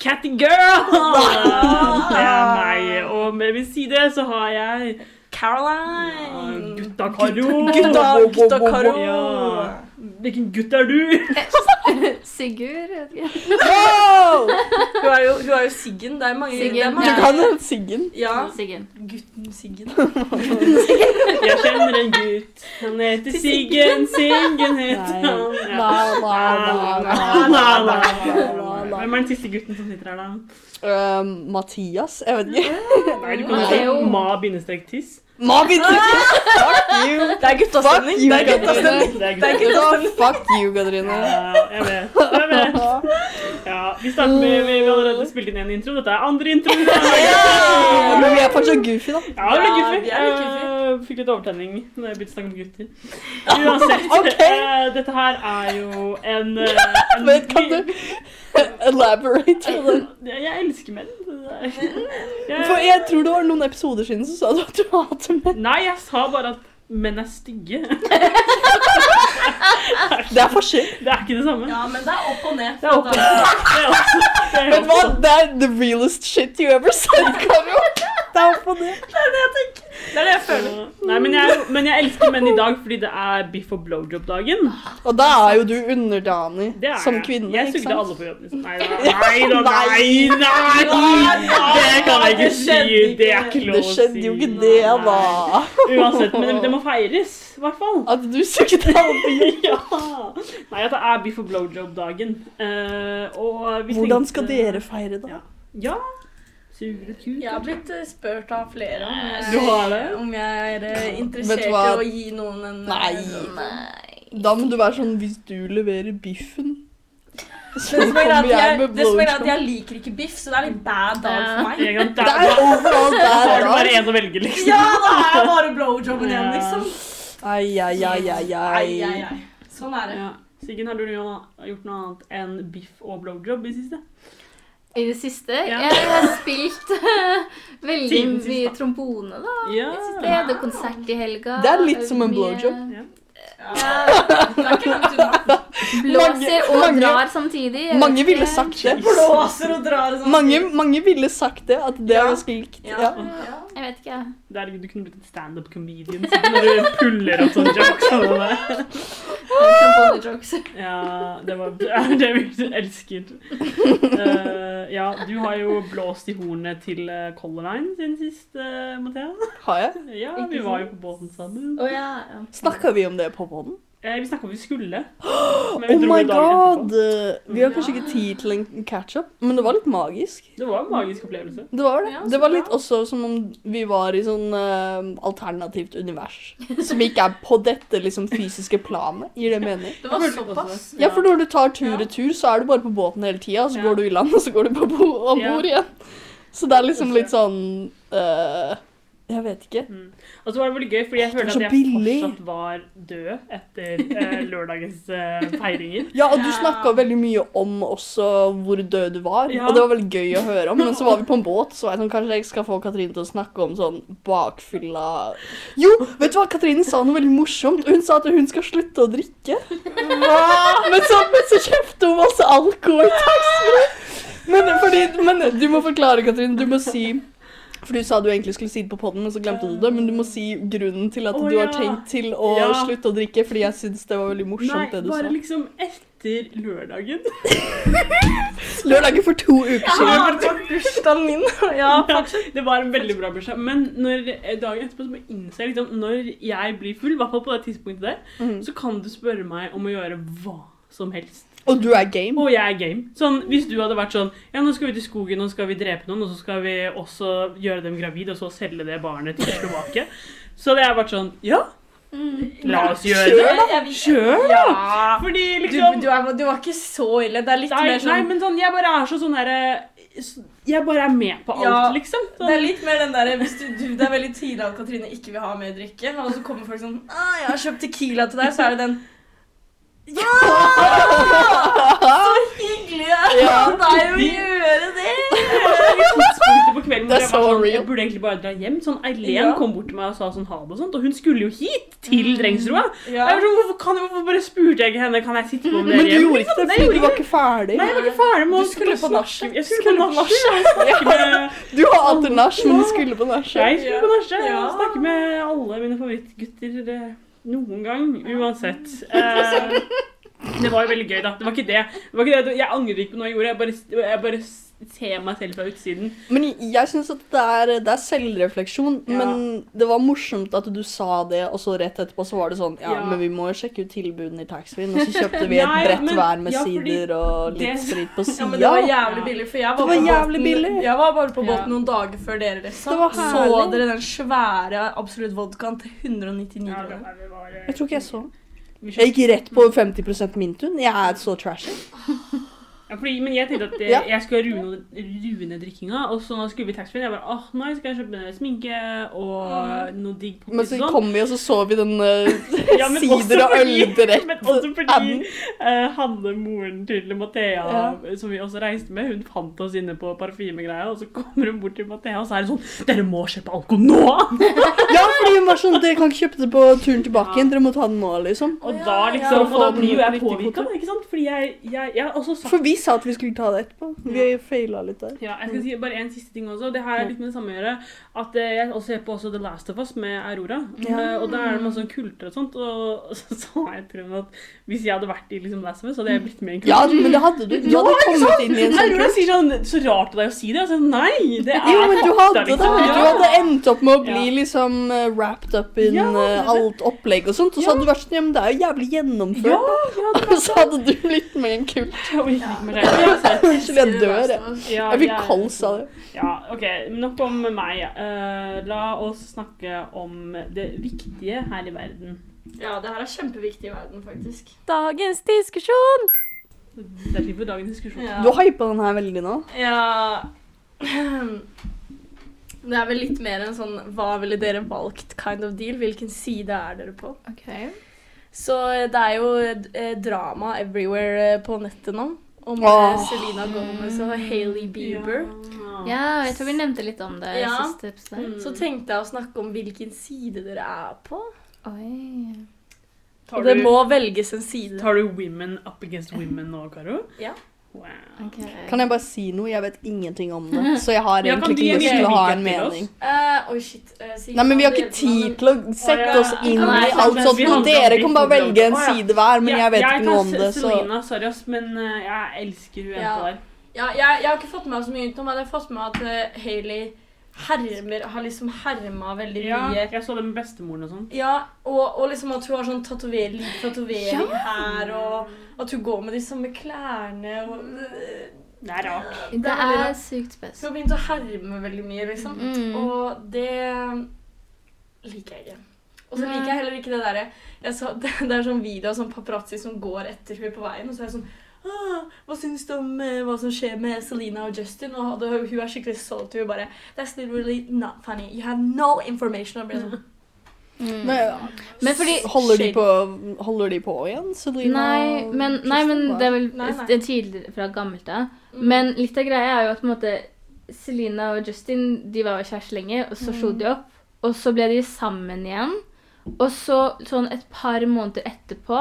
din? Catty Girl! Det er meg. Og med min side så har jeg Caroline. Gutta Karo. Gutta, gutta Karo. Ja. Hvilken gutt er du? Sigurd? jeg vet. Wow! Hun er jo, hun er jo Siggen. Det er mange, Siggen, det er Du mange. ja. kan hete Siggen. Ja. Siggen. Gutten Siggen. Jeg kjenner en gutt. Han heter Siggen. Siggen heter han. La, la, la, la, la, la, la, la. Hvem er den siste gutten som sitter her, da? Uh, Mathias? Jeg vet ikke. Nei, du kan jo ma-tiss. Ma-tiss. Fuck you! Det er guttastemning. Fuck you, Det er guttastemning. Det er er guttastemning. Fuck you, Katrine. Ja, jeg vet. Jeg vet. Ja, vi starter med Vi har allerede spilt inn en intro. Dette er andre intro. Ja, Men vi er fortsatt goofy, da. Ja, Ja, vi er litt goofy. Uh, fikk litt overtenning når jeg begynte å snakke om gutter. Uansett. okay. uh, dette her er jo en, uh, en Men kan du elaborate? Jeg, jeg elsker menn. Jeg, For jeg tror det var noen episoder siden så sa du at du hater menn. Nei, jeg sa bare at menn er stygge. Det er forskjell. Det er ikke det samme. Ja, men det er opp og ned. Det er opp og ned. Men hva? Det er the realest shit you ever said, Karo. Det er opp og ned. Det er det jeg tenker. Det er det jeg føler. Nei, men jeg, men jeg elsker menn i dag fordi det er biff og blowjob-dagen. Og da er jo du underdanig Det er som jeg. kvinne, Jeg sugde alle på jobb. Liksom. Nei da, nei da, nei, nei! Det kan jeg ikke si. Det er ikke lov å si. Det skjedde jo ikke det, da. Uansett, men det, må feires, i hvert fall. At du sugde alle på jobb. Nei, at det er biff og blowjob-dagen. Uh, vi Hvordan skal dere feire da? Ja. Ja. Sure kuk. Jeg har blitt eh, spurt av flere om jeg, Du har det? om jeg er eh, interessert i å gi noen en Nei. Nei. Da må du være sånn hvis du leverer biffen, så Det som er at jeg det som er at jeg liker ikke biff, så det er litt bad dag for meg. Det er overalt da har der, bare én å velge, liksom. Ja, da er jeg bare blowjobben igjen, liksom. Ai, ai, ai, ai, Ai, ai, ai. ai. Sånn er det. Ja. Siggen, har du gjort noe annet enn biff og blowjob i siste? I det siste Ja. Jeg har spilt veldig mye trombone, da. Ja. I det siste. Jeg hadde konsert i helga. Det er litt som en Mye- blowjob. Ja. Ja. Det er ikke langt unna. Blåser og Mange- drar samtidig. Mange ville sagt det. Blåser og drar sånn. Mange, mange ville sagt det, at det er ganske likt. Ja. Jeg vet ikke. Det er, du kunne blitt en standup comedian når du puller opp sånne jokes. sånn der. Trombone-jokes. Ja, det var det vi elsker. Uh, ja, du har jo blåst i hornet til uh, Color Line siden sist, uh, Mathea. Har jeg? Ja, vi var jo på båten sammen. Oh, ja, ja. Snakka vi om det på poden? Eh, vi snakka om vi skulle. Men Oh my god! Vi har kanskje ikke tid til en catch-up, men det var litt magisk. Det var en magisk opplevelse. Det var det. Ja, Det var litt også som om vi var i sånn uh, alternativt univers. Som ikke er på dette liksom fysiske planet. Gir det mening? Det var såpass. Ja, for når du tar tur-retur, så er du bare på båten hele tida, så Ja. går du i land, og så går du på bo- om bord igjen. Så det er liksom litt sånn eh, Jeg vet ikke. Mm. Og så var det veldig gøy, fordi jeg følte at jeg billig. fortsatt var død etter eh, lørdagens eh, feiringer. Ja, og du Ja. snakka veldig mye om også hvor død du var, Ja. og det var veldig gøy å høre om. Men så var vi på en båt, så jeg sånn, kanskje jeg skal få Katrine til å snakke om sånn bakfylla Jo, vet du hva? Katrine sa noe veldig morsomt. Hun sa at hun skal slutte å drikke. Men så, men så kjøpte hun masse alkohol i taxfree. Men, fordi- men du må forklare, Katrine. Du må si for Du sa du egentlig skulle si det på poden, men så glemte du det. Men du må si grunnen til at oh, du har tenkt til å Ja. slutte å drikke. Fordi jeg syns det var veldig morsomt, Nei, det du sa. Nei, bare liksom etter lørdagen. Lørdagen for to uker Ja, siden. det var bursdagen min. Ja, faktisk. Det var en veldig bra bursdag. Men når, eh, dagen etterpå så må jeg innse liksom, når jeg blir full, i hvert fall på det tidspunktet der, mm. så kan du spørre meg om å gjøre hva som helst. Og du er game. Og jeg er game. Sånn, hvis du hadde vært sånn Ja, nå skal vi ut i skogen, nå skal vi drepe noen, og så skal vi også gjøre dem gravid, og så selge det barnet til Slovakia, så hadde jeg vært sånn Ja, la oss gjøre det. Da! Kjør! Ja. Fordi Du, liksom du, er, du var ikke så ille. Det er litt Nei, mer sånn nei, men sånn, jeg bare er så sånn herre Jeg bare er med på alt, Ja, liksom. Det er litt mer den der, hvis du, du, Det er veldig tidlig at Katrine ikke vil ha mer drikke, og så kommer folk sånn ah, 'Jeg har kjøpt Tequila til deg', så er det den Ja! Så hyggelig det er Ja. av deg å gjøre det! tidspunktet på på kvelden Det hvor er jeg var så sånn, real. jeg burde egentlig bare dra hjem. Sånn, Eileen Ja. kom bort til meg og sa sånn ha det og sånt, og hun skulle jo hit, til Mm. Drengsrua. Ja. Jeg var sånn, hvorfor, kan, hvorfor bare spurte jeg ikke henne, kan jeg sitte på med Men dere du gjorde ikke det Nei, du var ikke ferdig. Nei, jeg var ikke ferdig med Du å skulle på nachspiel. Jeg skulle på nachspiel. Du har alltid nach, men du skulle på nachspiel. Jeg skulle på nachspiel og snakke med alle mine favorittgutter eh, noen gang, uansett. Eh, det var jo veldig gøy, da. Det var ikke det. det, var ikke det. Jeg angrer ikke på noe jeg gjorde. Jeg bare, jeg bare ser meg selv fra utsiden. Men jeg syns at det er, det er selvrefleksjon. Ja. Men det var morsomt at du sa det, og så rett etterpå så var det sånn Ja, Ja. men vi må jo sjekke ut tilbudene i taxfree-en. Og så kjøpte vi et Nei, brett men- hver med ja, fordi sider og litt det- sprit på Ja, sida. men det var jævlig billig, for jeg var, Det var på jævlig båten, billig. Jeg var bare på Ja. båten noen dager før dere resten. Det var Så herlig. dere den svære Absolutt vodkaen til 199 Ja, det kroner? var, eh, Jeg tror ikke jeg så. vi Jeg gikk rett på 50% Mintun. Jeg er så trashy. Ja, fordi, men jeg tenkte at jeg, Ja. jeg skulle rune, rune drikkinga, og så nå skulle vi taxfree. Jeg bare åh, nei, skal jeg kjøpe sminke og noe digg Men så sånn. kom vi, og så så vi den uh, Ja, sider- og øldrett. Men også fordi eh, Hanne, moren til Mathea, Ja. som vi også reiste med, hun fant oss inne på parfymegreia, og så kommer hun bort til Mathea, og så er det sånn Dere må kjøpe alkohol nå! Ja, fordi hun var sånn Dere kan ikke kjøpe det på turen tilbake igjen. Dere må ta den nå, liksom. Og da liksom, og da blir jo jeg påvirka, ikke sant? Fordi jeg, jeg, jeg jeg også sagt For vi sa at vi skulle ta det etterpå. Vi feila litt der. Ja, jeg skal si bare en siste ting også. Det her er litt med det samme å gjøre. At eh, Jeg også ser på også The Last of Us med Aurora. Ja. Eh, og da er det masse sånn kulter og sånt. Og så sa jeg til henne at hvis jeg hadde vært i liksom Last of Us, så hadde jeg blitt med i en kult. Ja, men det hadde du. Du Ja, hadde kommet inn i en sånn Aurora sier sånn Så rart av deg å si det. Jeg sa nei, det er Jo, men du hadde det. liksom. Du hadde endt opp med å bli Ja. liksom eh, wrapped up in Ja, alt opplegg og sånt. Og så hadde du vært sånn Ja, men det er jo jævlig gjennomført. ja, det Og så hadde du blitt med i en kult. Jeg orker til å. Unnskyld, jeg dør, jeg. Ja, Jeg fikk jeg- av det. Ja, ok. Nok om meg. Uh, la oss snakke om det viktige her i verden. Ja, det her er kjempeviktig i verden, faktisk. Dagens diskusjon! Det er tid for dagens diskusjon. Ja. Du har hypa den her veldig nå. Ja Det er vel litt mer en sånn hva ville dere valgt kind of deal? Hvilken side er dere på? Ok. Så eh, det er jo eh, drama everywhere på nettet nå. Om oh. Selena Gomez og Hailey Bieber. Ja, jeg tror vi nevnte litt om det Ja. siste episode. Mm. Så tenkte jeg å snakke om hvilken side dere er på. Oi. Tar Og det du- må velges en side. Tar du women up against women nå, Karo? Ja. Wow. ok. Kan jeg bare si noe? Jeg vet ingenting om det. Så jeg har egentlig ikke lyst til å ha en mening. Uh, oh shit. uh, Nei, men Vi har ikke tid til å sette ja. oss inn i alt sånt. Og dere kan bare velge en side hver, men jeg vet ikke noe om det, så sorry men eh, jeg elsker hun jenta der. Ja, jeg, jeg har ikke fått med meg så mye nå, men jeg har fått med meg at uh, Hailey hermer, har liksom herma veldig Ja, mye. jeg så det med bestemoren og sånn. Ja, og, og liksom at hun har sånn tatovering, tatovering tatovering her, og at hun går med de samme klærne. Og, Det er rart. Det Det er er sykt spes. hun har begynt å herme veldig mye, liksom. Mm. Og det liker jeg ikke. Og så liker jeg heller ikke det derre Det det er sånn video av sånn paparazzi som går etter hun på veien, og så er jeg sånn ah, hva syns du om eh, hva som skjer med Selena og Justin? Og hadde, hun er skikkelig solgt. Hun bare That's literally not funny. You have no information. Og ble sånn, Mm. Men, Men fordi- holder, de på, holder de på igjen? Selena Nei, men, nei, men det er vel Nei, nei. er tidligere fra gammelt av. mm. Men litt av greia er jo at på en måte Selena og Justin de var jo kjærester lenge, og så slo de opp. Og så ble de sammen igjen. Og så sånn et par måneder etterpå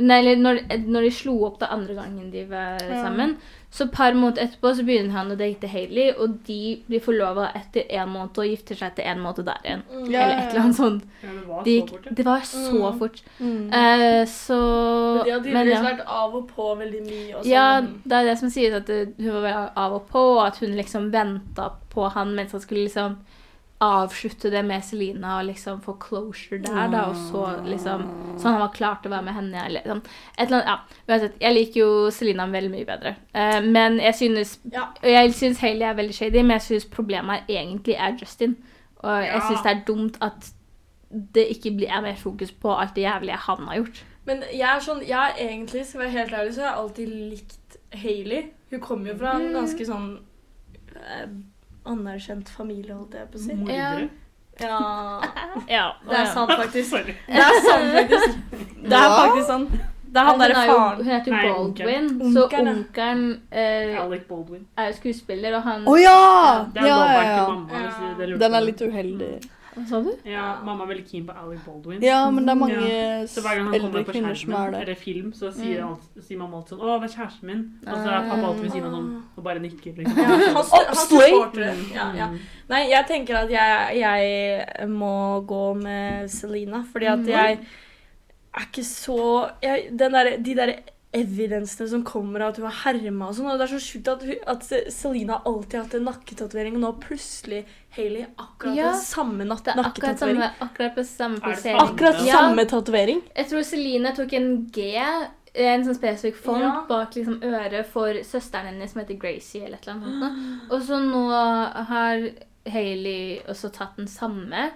Nei, eller når, når de slo opp da andre gangen de var Ja. sammen, så par måneder etterpå så begynner han å date Hailey, og de blir forlova etter en måned og gifter seg etter en måned der igjen. Mm. Ja, Eller et eller annet sånt. Ja, det var Det, så fort, ja. det var så Mm. fort. Mm. Uh, så Men de har tydeligvis ja. vært av og på veldig mye. Også. Ja, det er det som sies, at det, hun var av og på, og at hun liksom venta på han mens han skulle liksom avslutte det med Selina og liksom få closure der, da, og så liksom Sånn han var klar til å være med henne. Eller, sånn. Et eller annet, ja. Uansett, jeg liker jo Selina veldig mye bedre. Uh, men jeg synes Ja. Jeg synes Hailey er veldig shady, men jeg synes problemet her egentlig er Justin. Og jeg synes det er dumt at det ikke blir, er mer fokus på alt det jævlige han har gjort. Men jeg er sånn, jeg er egentlig, skal være helt ærlig, så har jeg alltid likt Hailey. Hun kommer jo fra en ganske sånn eh, anerkjent familie, holdt jeg på å si. Mordere. Ja, Ja, det er sant faktisk. Sorry. Det er sant faktisk. Det er faktisk sånn. Det er han derre er jo- faren. Hun heter jo Nei, Baldwin, onkelen. så Onkelen, eh, Alec Baldwin. er jo skuespiller, og han Å ja! Det er Ja, ja, ja. mamma. lurte Den er litt uheldig. Hva sa du? Ja, mamma er veldig keen på Alec Baldwin. Ja, men det er mange Ja. Så hver gang han kommer på kvinner som skjermen, er det. eller film, så sier, Mm. alt, sier mamma alltid sånn 'Å, det er kjæresten min.' Og så er pappa alltid ved siden av sånn og bare nikker. Liksom. Ja, han, han Ja, ja. mm. Nei, jeg tenker at jeg, jeg må gå med Selena, fordi at Mm. jeg er ikke så jeg, den der, De der evidensene som kommer av at hun har herma og sånn, og det er så sjukt at, at Selina alltid har hatt en nakketatovering, og nå plutselig Hailey akkurat Ja, den samme nakketatovering. Er akkurat samme, akkurat samme Er plassering. Akkurat Ja. samme tatovering. Jeg tror Selina tok en G, en sånn spesifikk font, Ja. bak liksom øret for søsteren hennes som heter Gracie, eller et eller annet sånt. Og så nå har Hailey også tatt den samme.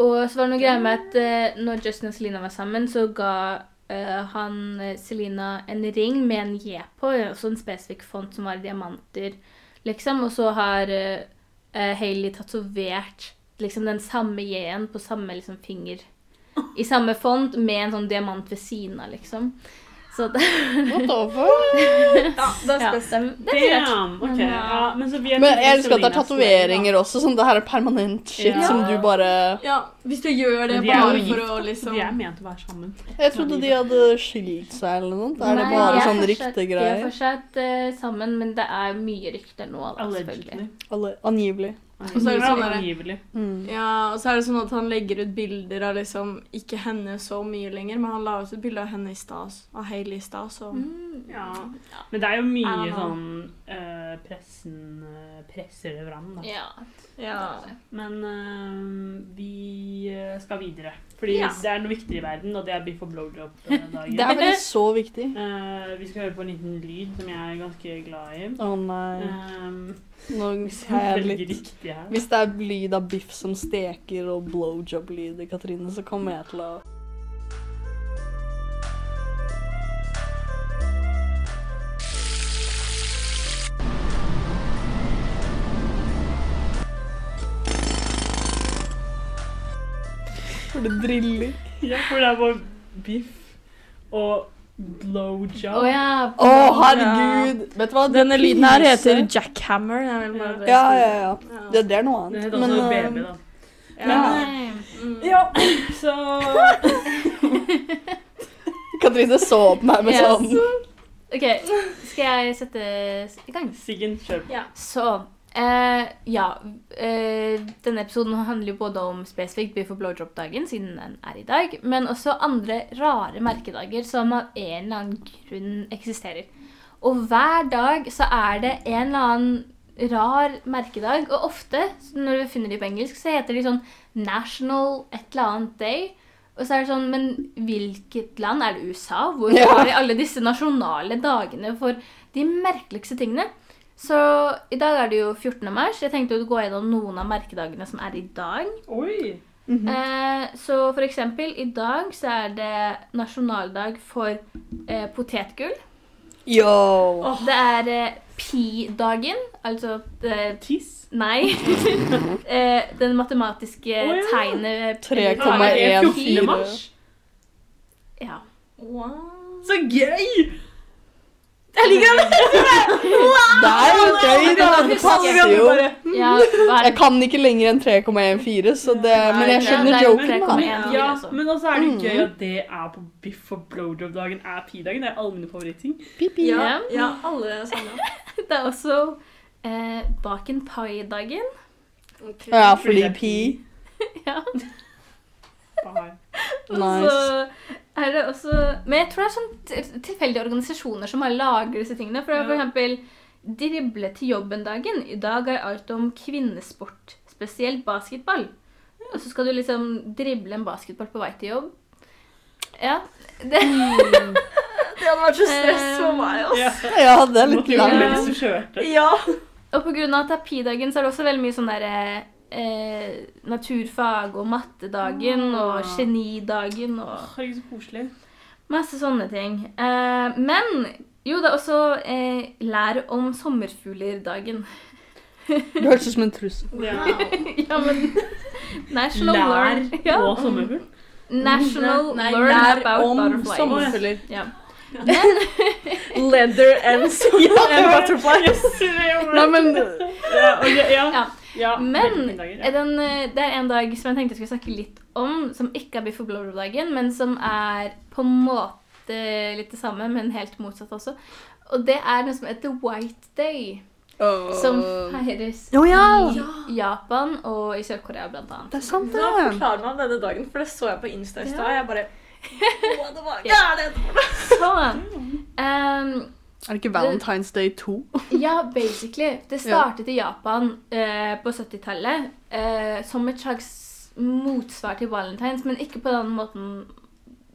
Og så var det noe greier med at uh, når Justin og Selina var sammen, så ga eh, han Selina en ring med en J på, også en spesifikk font som var diamanter, liksom. Og så har uh, Hailey tatovert liksom den samme J-en på samme liksom, finger. I samme font med en sånn diamant ved siden av, liksom. Så det, What the fuck? Ja, det er ja, spes. det, det er. Damn! Ok, Men, ja, men så vi er Men jeg elsker at det er tatoveringer også. Sånn, det her er permanent shit Ja. som du bare Ja, hvis du gjør det de bare for å liksom De er ment å være sammen. Jeg trodde de hadde skilt seg eller noe. sånt. Er det Nei, bare er sånn ryktegreier? De er fortsatt uh, sammen, men det er mye rykter nå, da, selvfølgelig. Alle- Angivelig. Så er det sånn der- Mm. Ja, og så er det sånn at han legger ut bilder av liksom ikke henne så mye lenger, men han la ut et bilde av henne i stad, av Hailey i stad, så Mm. Ja. Men det er jo mye sånn uh, Pressen uh, presser det fram, da. Ja. ja. Men uh, vi skal videre. Fordi Ja. det er noe viktig i verden, og det er biff og blowjob-dagen. Det er vel så viktig. Eh, vi skal høre på en liten lyd som jeg er ganske glad i. Å nei. Um, Nå hvis er jeg jeg litt riktig her. Hvis det er lyd av biff som steker og blowjob-lyd i Katrine, så kommer jeg til å For det driller. Ja, for det er bare biff og blowjob. Å ja. oh, herregud! Vet du hva? Denne lyden her heter jackhammer. Ja, ja, ja. Ja. Det, det er noe annet. Det heter også Men, baby, da. Ja. ja, Mm. Ja, så Katrine så på meg med Yes. sånn OK, skal jeg sette i gang? Siggen, kjør på. Så eh, ja. Uh, denne episoden handler jo både om spesifikt biff og blowjob-dagen, siden den er i dag, men også andre rare merkedager som av en eller annen grunn eksisterer. Og hver dag så er det en eller annen rar merkedag, og ofte når vi finner de på engelsk, så heter de sånn National et eller annet day. Og så er det sånn, men hvilket land? Er det USA? Hvor har de alle disse nasjonale dagene for de merkeligste tingene? Så i dag er det jo 14. mars. Jeg tenkte å gå gjennom noen av merkedagene som er i dag. Oi! Eh, så for eksempel, i dag så er det nasjonaldag for eh, potetgull. Yo! Det er eh, pi-dagen, altså eh, Tiss. Nei. eh, den matematiske oh, ja. tegnet 3,1 Er det 14. fire. mars? Ja. Wow. Så gøy! Jeg liker det! Det er jo gøy, da! Det passer jo. ja Jeg kan ikke lenger enn 3,14, så det Men jeg Nei, skjønner det er jo joken, da. 3,1. Ja, altså. men også er det Mm. gøy at det er på biff og blowjob-dagen er pi-dagen. Det er alle mine favorittting. Pipi. Ja, ja, alle sammen. Det er også eh, baken pai-dagen. Okay. Ja, fordi pi. Ja. Og Nice. så er det også Men jeg tror det er sånn tilfeldige organisasjoner som har lager disse tingene. For, Ja. for eksempel Drible til jobben-dagen. I dag er alt om kvinnesport, spesielt basketball. Og så skal du liksom drible en basketball på vei til jobb. Ja. Det, Det hadde vært så stress for meg, Ja. altså. Ja, det er litt langt. Ja. og på grunn av at er så er det også veldig mye sånn derre eh, naturfag og mattedagen og Ah. genidagen og Herregud, så koselig. Masse sånne ting. Eh, men jo, det er også eh, lær om sommerfugler-dagen. Du høres ut som en trussel. Ja. ja, men National Lær Learn ja. og sommerfugl. National Nei, Learn lær about om butterflies. sommerfugler. Ja. Leather and, and butterflies. Nei, men Ja, ok, ja. Ja. Ja. Men dager, ja. den, eh, det er en dag som jeg tenkte jeg skulle snakke litt om, som ikke er Biff og blowjob-dagen, men som er på en måte litt det samme, men helt motsatt også. Og det er noe som heter White Day, som feires oh, ja. i Japan og i Sør-Korea blant annet. Det er sant, Nå det. forklarer man denne dagen, for det så jeg på Insta i stad. Ja. Jeg bare what det var Ja. gærent? Så, ehm, Er det ikke Valentine's Day 2? Ja, basically. Det startet i Japan eh, på 70-tallet eh, som et slags motsvar til valentines, men ikke på den måten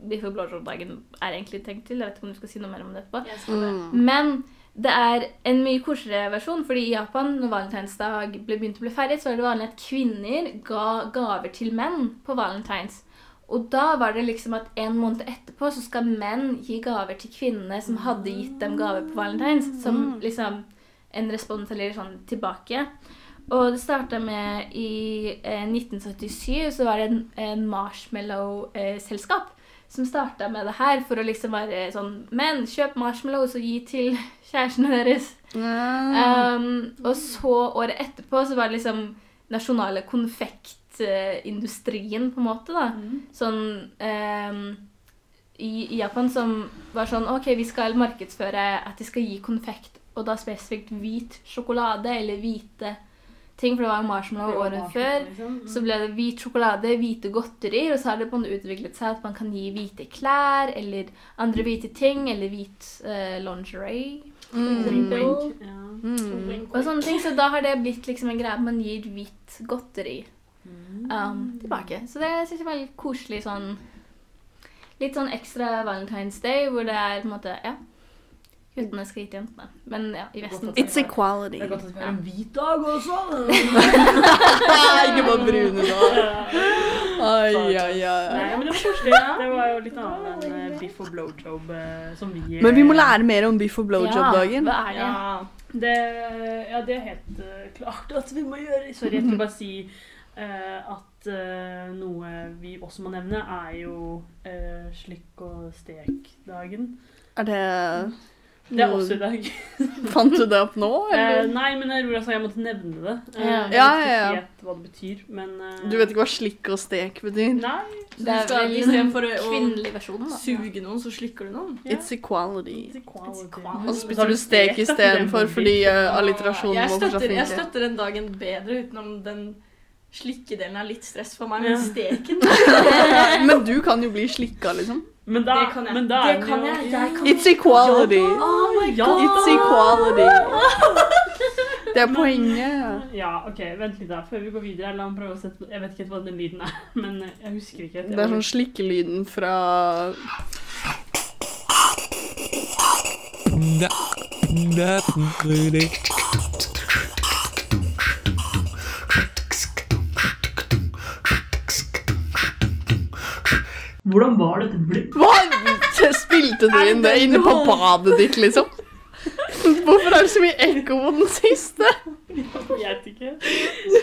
Biff og blowjob-dagen er egentlig tenkt til. Jeg vet ikke om du skal si noe mer om det etterpå. Mm. Men det er en mye koseligere versjon, fordi i Japan, når valentinsdag ble begynt å bli feiret, så var det vanlig at kvinner ga gaver til menn på valentines. Og da var det liksom at en måned etterpå så skal menn gi gaver til kvinnene som hadde gitt dem gaver på valentines, som liksom en respons eller sånn tilbake. Og det starta med i eh, 1977 så var det en, en marshmallow-selskap som starta med det her for å liksom være sånn Men kjøp marshmallows og gi til kjærestene deres. Um, og så året etterpå så var det liksom nasjonale konfektindustrien, på en måte, da. Sånn um, i, Japan som var sånn OK, vi skal markedsføre at de skal gi konfekt, og da spesifikt hvit sjokolade eller hvite ting, for det var marshmallow året før. liksom. Så ble det hvit sjokolade, hvite godterier, og så har det på en måte utviklet seg at man kan gi hvite klær eller andre hvite ting, eller hvit uh, lingerie. Mm. Mm. Og sånne ting, Så da har det blitt liksom en greie at man gir hvitt godteri um, tilbake. Så det syns jeg var litt koselig sånn Litt sånn ekstra Valentine's Day, hvor det er på en måte Ja. Guttene skal gi til jentene. Men ja, i Vesten It's equality. Det er godt at vi har en hvit dag også. Ikke bare brune nå. Ai, ai, Nei, ai. men det var koselig. Det var jo litt annet enn eh, biff og blowjob eh, som vi Men vi må lære mer om biff og blowjob-dagen. hva er det? Ja. Det, ja, det er helt eh, klart at vi må gjøre. Sorry, jeg skulle bare si eh, at eh, noe vi også må nevne, er jo uh, slikk og stek-dagen. Er det Det er også i dag. Fant du det opp nå, Eh, eller? nei, men Aurora sa jeg måtte nevne det. Eh, jeg Ja, vet ja, ja. ikke helt hva det betyr, men eh, Du vet ikke hva slikk og stek betyr? Nei. Det er skal- vel istedenfor å- versjonen, da. Suge noen, så slikker du noen. Ja. It's equality. It's equality. equality. Og så spiser du stek istedenfor fordi uh, alliterasjonen må fortsatt funke. jeg støtter den dagen bedre utenom den slikkedelen er litt stress for meg, Ja. men steken Men du kan jo bli slikka, liksom. Men da, Det kan jeg. Men da Det kan jeg. Jeg kan- It's equality. Oh my god! It's equality. Det er poenget. Ja, ok, vent litt da, før vi går videre. La meg prøve å sette Jeg vet ikke hva den lyden er, men jeg husker ikke. Det er sånn slikkelyden fra Hvordan var dette blitt? Hva? Spilte du inn det inne på badet ditt, liksom? Hvorfor er det så mye ekko på den siste? Jeg vet ikke.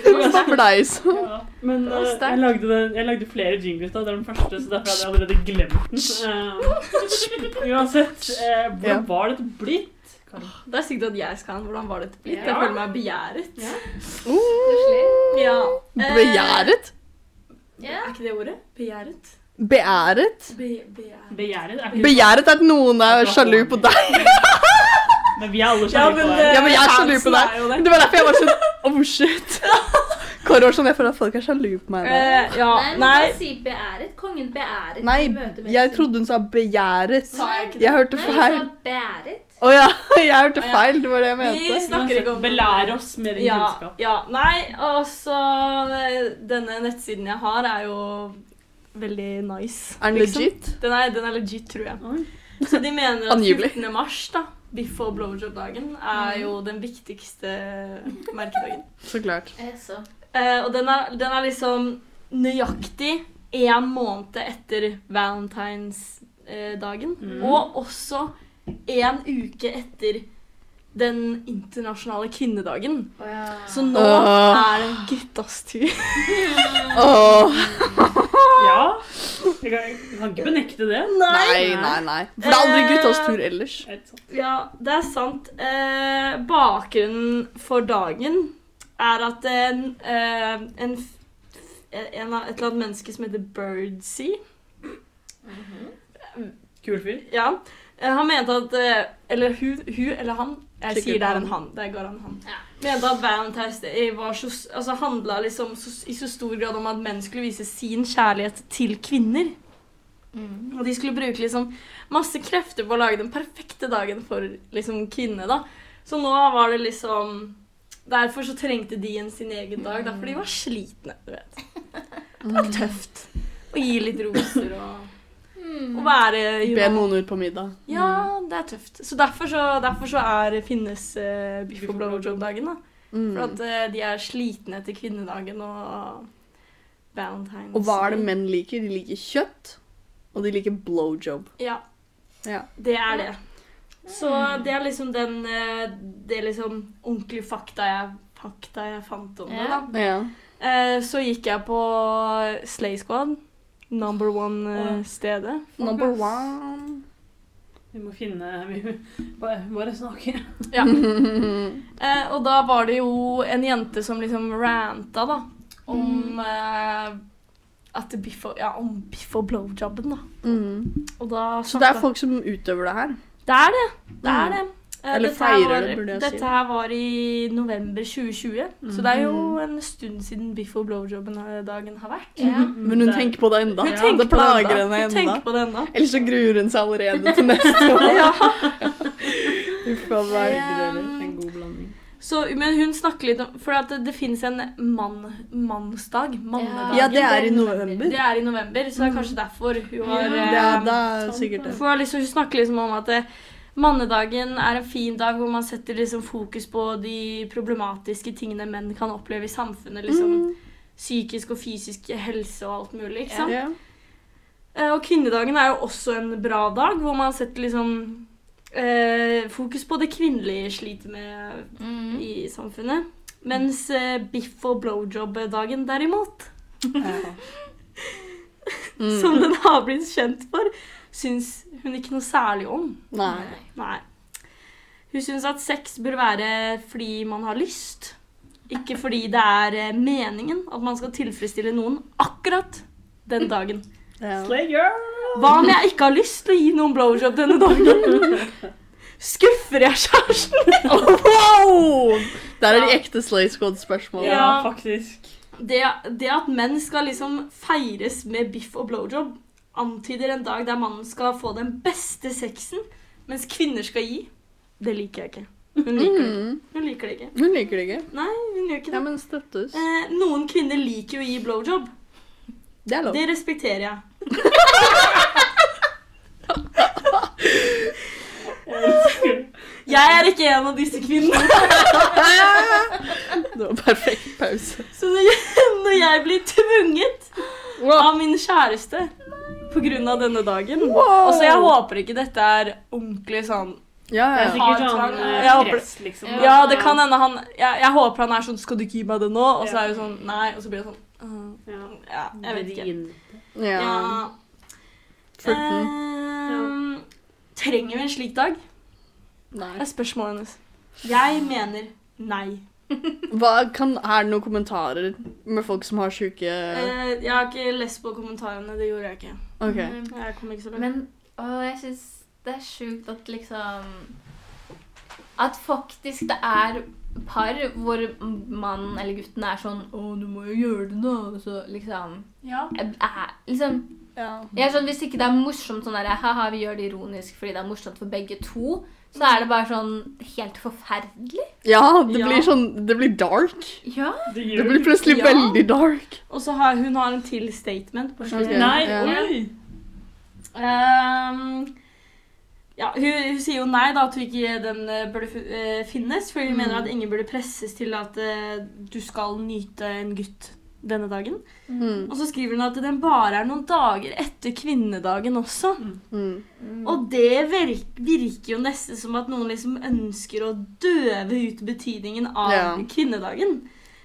Det blei sånn. Ja, men sterkt. jeg, lagde den, jeg lagde flere jingles da. Det er den første, så derfor hadde jeg allerede glemt den. Uh, uansett, uh, hvordan Ja. var dette blitt? Det er sikkert at jeg skal ha en. Hvordan var dette blitt? Ja. Jeg føler meg begjæret. Ja. Ja. Eh, Begjæret? Er ikke det ordet? Begjæret? Beæret? Be, begjæret. Begjæret? Er ikke Begjæret er at noen er sjalu på deg. Men vi er alle sjalu ja, på deg. Ja, men jeg er sjalu på deg. det. Det var derfor jeg var sånn Oh, shit. Kåre var sånn Jeg føler at folk er sjalu på meg. Eh, ja, Nei, man nei. si beæret. Kongen beæret. Nei, jeg trodde hun sa begjæret. Sa jeg ikke det? Jeg hørte Nei, hun feil. sa beæret. Å ja, jeg hørte feil. Det var det jeg mente. Vi snakker ikke om Belær oss med din ja, kunnskap. ja, Nei, altså Denne nettsiden jeg har, er jo veldig nice. Er den liksom. legit? Den er, den er legit, tror jeg. Oi. Så de mener at Angivelig. 14. mars, da, before blowjob-dagen, er jo den viktigste merkedagen. Så klart. Eh, Så. Eh, og den er, den er liksom nøyaktig én måned etter valentinsdagen. Mm. Og også én uke etter den internasjonale kvinnedagen. Så nå oh. er det guttas tur. Åh, Ja. Jeg kan, jeg kan ikke benekte det. nei, nei, nei. For det er aldri guttas tur ellers. Helt. Ja, det er sant. Eh, bakgrunnen for dagen er at en, eh, en, en av et eller annet menneske som heter Birdsea Kul fyr. Ja, eh, han mente at eh, Eller hun, hun eller han Jeg sier det er en han. Det går an han. Ja. Mente at Valentine's Day var så, altså handla liksom så, i så stor grad om at menn skulle vise sin kjærlighet til kvinner. Mm. Og de skulle bruke liksom masse krefter på å lage den perfekte dagen for liksom kvinner, da. Så nå var det liksom Derfor så trengte de en sin egen dag, da, for de var slitne, du vet. Det var tøft. Å gi litt roser og, Mm. være jo, Be noen ut på middag. Ja, det er tøft. Så derfor så, derfor så er, finnes uh, biff og blowjob-dagen, da. Mm. For at uh, de er slitne etter kvinnedagen og valentines. Og hva er det menn liker? De liker kjøtt, og de liker blowjob. Ja, Ja. det er det. Så det er liksom den eh, Det er liksom ordentlige fakta jeg, fakta jeg fant om det, da. ja. Eh, så gikk jeg på Slay Squad. Number one-stedet. Number one. Vi må finne Vi bare, bare snakke. Ja. Eh, og da var det jo en jente som liksom ranta, da. Om eh, at biff og, ja, om biff og blowjobben, da. Mm. Og da Så det er folk som utøver det her? Det er det. Det er det. Eh, Eller dette feirer var, det, burde jeg si. Dette her var i november 2020, så det er jo en stund siden biff og blowjob-dagen har vært. Ja. Men hun Det er- tenker på det. Hun Ja, det på det plager henne ennå. Eller så gruer hun seg allerede til neste år. Ja. Uff a meg. En god blanding. Så, men hun snakker litt om For at det, det finnes en mann, mannsdag. Mannedagen. Ja, det er i november. Det er i november, så det er kanskje derfor hun har Det eh, er, det er sikkert det. For liksom, hun snakker liksom om at eh, mannedagen er en fin dag hvor man setter liksom fokus på de problematiske tingene menn kan oppleve i samfunnet. liksom Mm. Psykisk og fysisk helse og alt mulig. ikke sant? Yeah. Eh, Og kvinnedagen er jo også en bra dag, hvor man setter liksom eh, fokus på det kvinnelige sliter med Mm. i samfunnet. Mens eh, biff- og blowjob-dagen derimot, som den har blitt kjent for, syns hun ikke noe særlig om. Nei. Nei. Hun syns at sex bør være fordi man har lyst, ikke fordi det er eh, meningen at man skal tilfredsstille noen akkurat den dagen. Ja. Hva om jeg ikke har lyst til å gi noen blowjob denne dagen? Skuffer jeg kjæresten? Wow! Der er de ekte Slay Squad-spørsmål. Ja, Ja. faktisk. Det, det at menn skal liksom feires med biff og blowjob, antyder en dag der mannen skal få den beste sexen, mens kvinner skal gi. Det liker jeg ikke. Hun liker det, Mm. hun liker det ikke. Hun liker det ikke. Nei, hun gjør ikke Ja, men støttes. Eh, noen kvinner liker å gi blowjob. Det er lov. Det respekterer jeg. Jeg er ikke en av disse kvinnene. Det var perfekt pause. Så når jeg, når jeg blir tvunget av min kjæreste av denne dagen Og så jeg håper ikke dette er ordentlig sånn Ja, Det er ja. sikkert Har sånn eh, Jeg håper- press, liksom. Ja. Ja, det kan hende han jeg, jeg håper han er sånn 'Skal du ikke gi meg det nå?' Og så er det sånn Nei. Og så blir det sånn uh, Ja. Ja, jeg vet ikke. Ja. Ehm, trenger vi en slik dag? Nei. er spørsmålet hennes. Jeg mener nei. Hva kan, er det noen kommentarer med folk som har sjuke Eh, jeg har ikke lest på kommentarene. Det gjorde jeg ikke. Okay. Jeg kom ikke så langt. Men å, jeg syns det er sjukt at liksom At faktisk det er par hvor mannen eller gutten er sånn 'Å, du må jo gjøre det, da.' Så liksom ja. er, liksom Ja. jeg sånn, Hvis ikke det er morsomt sånn der, haha, vi gjør det ironisk fordi det er morsomt for begge to, så er det bare sånn helt forferdelig. ja, det Ja. blir sånn Det blir dark. Ja. Det Det blir plutselig Ja. veldig dark. Og så har hun har en til statement på slutten. Ok. Nei, Ja. oi! Um, ja, hun, hun sier jo nei da, at hun ikke den eh, burde eh, finnes, for hun Mm. mener at ingen burde presses til at uh, du skal nyte en gutt denne dagen. Mm. Og så skriver hun at den bare er noen dager etter kvinnedagen også. Mm. Og det virker, virker jo nesten som at noen liksom ønsker å døve ut betydningen av Ja. kvinnedagen.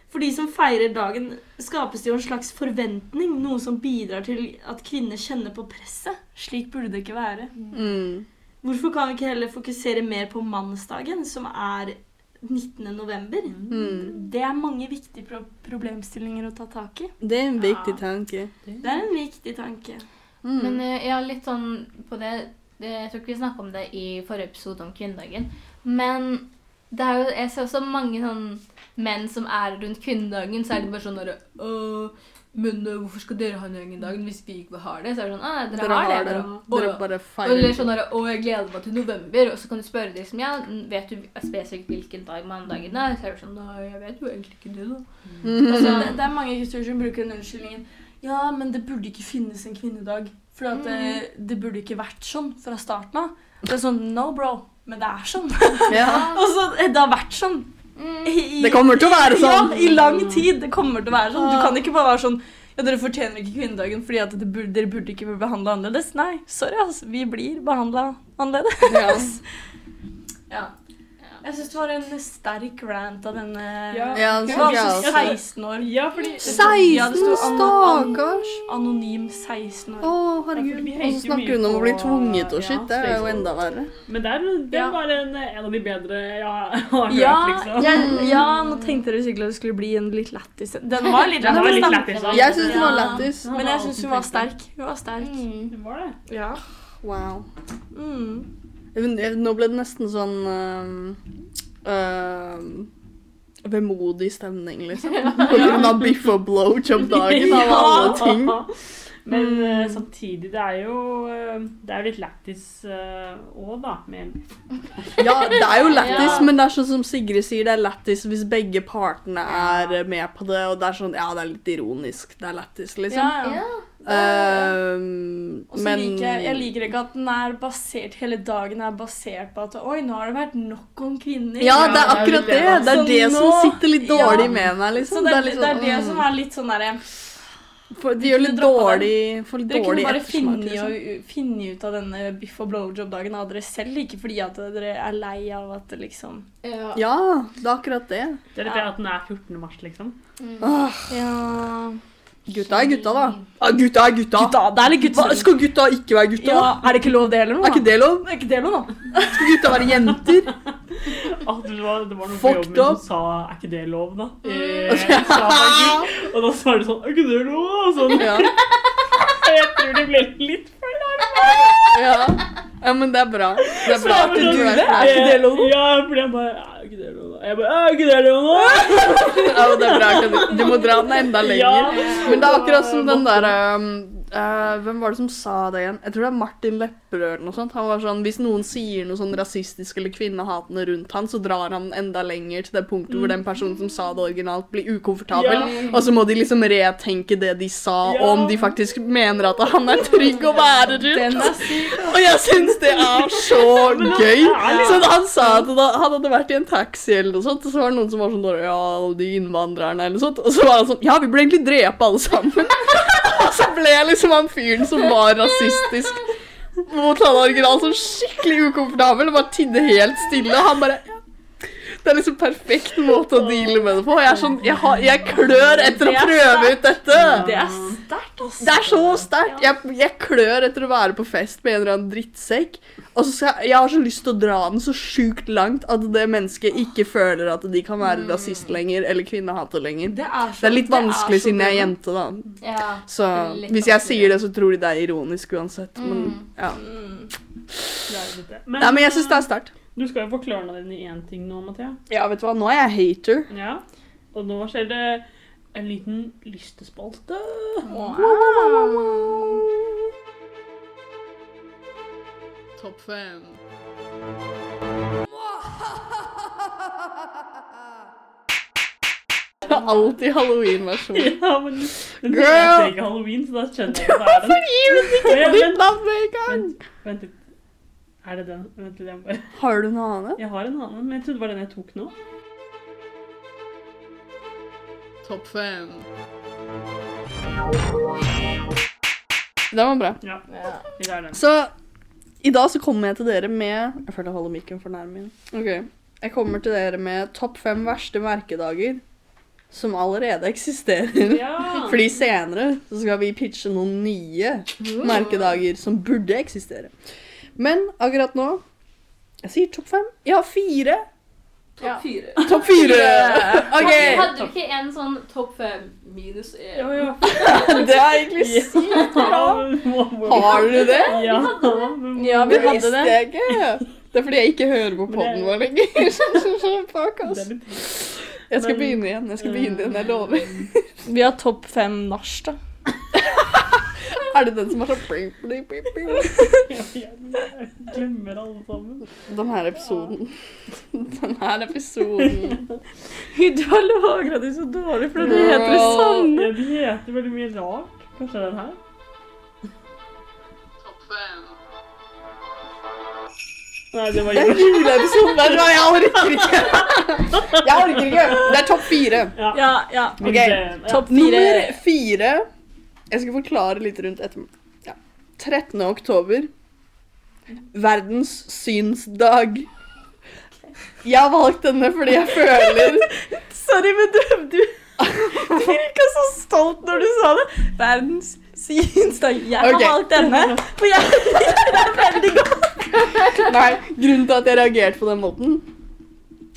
For de som feirer dagen, skapes det jo en slags forventning, noe som bidrar til at kvinner kjenner på presset. Slik burde det ikke være. Mm. Hvorfor kan vi ikke heller fokusere mer på mannsdagen, som er 19. november? Mm. Det er mange viktige pro problemstillinger å ta tak i. Det er en viktig Ja. tanke. Det er en viktig tanke. Mm. Men eh, ja, litt sånn på det, det Jeg tror ikke vi snakka om det i forrige episode om kvinnedagen. Men det er jo, jeg ser også mange sånn menn som er rundt kvinnedagen, så er de bare sånn derre «Åh, Men eh, hvorfor skal dere ha en egen dag hvis vi ikke har det? Så er det sånn ah, dere, Dere har det. har det. Dere, Dere «Åh». bare Eller feirer. sånn og Å, jeg gleder meg til november. Og så kan du spørre dem som, ja, vet du spesifikt hvilken dag mandagen er? Så er det sånn Nei, jeg vet jo egentlig ikke det, da. Mm. Altså, det, det er mange gutter som bruker den unnskyldningen Ja, men det burde ikke finnes en kvinnedag. For at det, det burde ikke vært sånn fra starten av. Det er sånn No, bro. Men det er sånn. Ja. altså, det har vært sånn. I, Det kommer til å være sånn. Ja, i lang tid. Det kommer til å være sånn. Du kan ikke bare være sånn ja, dere fortjener ikke kvinnedagen fordi at dere burde, dere burde ikke bli behandla annerledes. Nei, sorry, altså. Vi blir behandla annerledes. Ja. Ja. Jeg syns det var en sterk rant av denne Ja. Ja, Hun det var altså 16 år. Ja, fordi Ja, det 16, sto an- stakkars! Anonym 16 år. Å, Ja, herregud. Og så snakker hun om å bli tvunget og shit. Det er jo enda verre. Men det er, det var en, en av de bedre jeg har hørt, Ja, liksom. jeg, ja, nå tenkte dere sikkert at det skulle bli en litt lættis. Den var litt Den lættis. Jeg syns den var Ja. lættis. Men jeg syns hun var sterk. Hun var sterk. Mm. Det var det. Ja. Wow. Mm. Jeg- Nå ble det nesten sånn uh, uh, Vemodig stemning, liksom. På grunn av biff og blowjob-dagen av alle ting. Men eh, samtidig, det er jo eh, Det er jo litt lættis òg, da. Med Ja, det er jo lættis, Ja. men det er sånn som Sigrid sier, det er lættis hvis begge partene er eh, med på det, og det er sånn Ja, det er litt ironisk. Det er lættis, liksom. Ja, ja. Ja. Så men liker jeg, jeg liker ikke at den er basert, hele dagen er basert på at Oi, nå har det vært nok om kvinner. Ja, det er akkurat det. det er Det er som sitter litt ja. dårlig med meg, liksom. det er, det, er sånn, det mm. som er litt sånn derre For de gjør litt dårlig For litt Dere kunne bare finne, liksom. finne ut av denne biff og blowjob-dagen av dere selv, ikke fordi at dere er lei av at det liksom Ja. Ja, det er akkurat det. Det er litt det at den er 14. mars, liksom. Mm. Åh, Ja gutta er gutta, da. Ja, gutta er gutta. Gutta, det er litt Hva, skal gutta ikke være gutta? Ja, er det ikke lov det heller nå? Er ikke det lov? Er ikke det lov da? Skal gutta være jenter? Ah, det, var, det var noen på jobben min som sa 'er ikke det lov', da? Mm. Eh, sa og da sa du sånn 'er ikke det lov?' Sånn. Ja. Jeg tror de ble litt ja. ja, men det er bra. Det er bra at du er Er ikke det lov? Ja, for jeg bare «Er ikke det lov. Jeg bare «Er ikke det lov, nå? Ja, men det er bra. Du, du må dra den enda lenger. Men det er akkurat som den der um, eh, Hvem var det som sa det igjen? Jeg tror det er Martin Lepperød eller noe sånt. Han var sånn, Hvis noen sier noe sånn rasistisk eller kvinnehatende rundt han, så drar han enda lenger til det punktet hvor den personen som sa det originalt, blir ukomfortabel. Ja. Og så må de liksom retenke det de sa, Ja. og om de faktisk mener at han er trygg å være rundt. Og jeg syns det er så gøy! Så da han sa at da, han hadde vært i en taxi eller noe sånt, og så var det noen som var sånn Ja, de innvandrerne eller noe sånt. Og så var han sånn Ja, vi ble egentlig drepe alle sammen. og så ble jeg liksom han fyren som var rasistisk mot han original, sånn skikkelig ukomfortabel og bare tidde helt stille. Og han bare. Det er liksom perfekt måte å deale med det på. Jeg er sånn, jeg, har, jeg klør etter å prøve ut dette. Det er sterkt. Det er så sterkt! Jeg, jeg klør etter å være på fest med en eller annen drittsekk. Og så skal jeg, jeg har så lyst til å dra den så sjukt langt at det mennesket ikke føler at de kan være rasist lenger eller kvinnehater lenger. Det er, så, Det er litt vanskelig er siden jeg er jente, da. Ja. Så hvis jeg vanskelig. sier det, så tror de det er ironisk uansett. Men Mm. ja. Mm. Det. Nei, men jeg syns det er sterkt. Du skal jo forklare klørne dine i én ting nå, Mathea. Ja, vet du hva, nå er jeg hater. Ja. Og nå skjer det en liten lystespalte. Topp fem. Alltid halloween-versjon. Ja, men men det Jeg ser ikke halloween, så da skjønner jeg at det er den. Gi meg Ja, ikke vent. ditt navn med en gang! Vent, vent litt. Er det den? Vent litt, jeg bare Har du en annen? Jeg har en annen, men jeg trodde det var den jeg tok nå. Topp fem. Den var bra. Ja, Ja. vi tar den. Så i dag så kommer jeg til dere med Jeg føler jeg holder mikken for nærme min. Ok. Jeg kommer til dere med topp fem verste merkedager som allerede eksisterer. Ja. Fordi senere så skal vi pitche noen nye merkedager som burde eksistere. Men akkurat nå Jeg sier topp fem. Jeg har fire. Ja. Fire. Topp fire! Okay. Hadde du ikke en sånn topp fem minus én? Jo, jo. Det er egentlig sykt bra. Har du det? Ja. Ja, vi Det hadde visste det. jeg ikke. Det er fordi jeg ikke hører på poden vår lenger. Er. Jeg skal begynne igjen. Jeg skal begynne igjen, jeg lover. Vi har topp fem nach, da. Er det den som er så bling, bling, bling, bling? Jeg glemmer alle sammen. Den her episoden. Den her episoden. Du har lagra de så dårlig fordi de heter det samme. Ja, de heter veldig mye rart. Kanskje den her? Nei, det var Det er juleepisoden. Jeg orker ikke. Jeg orker ikke. Det er topp fire. Ja. Ja, ja. men Ok, det- ja. Topp fire. Nummer fire Jeg skal forklare litt rundt etter ja. 13. oktober. Verdens synsdag. Jeg har valgt denne fordi jeg føler Sorry, men du, du, du virka så stolt når du sa det. Verdens synsdag. Jeg har okay. valgt denne, for jeg liker den veldig godt. Nei, grunnen til at jeg reagerte på den måten,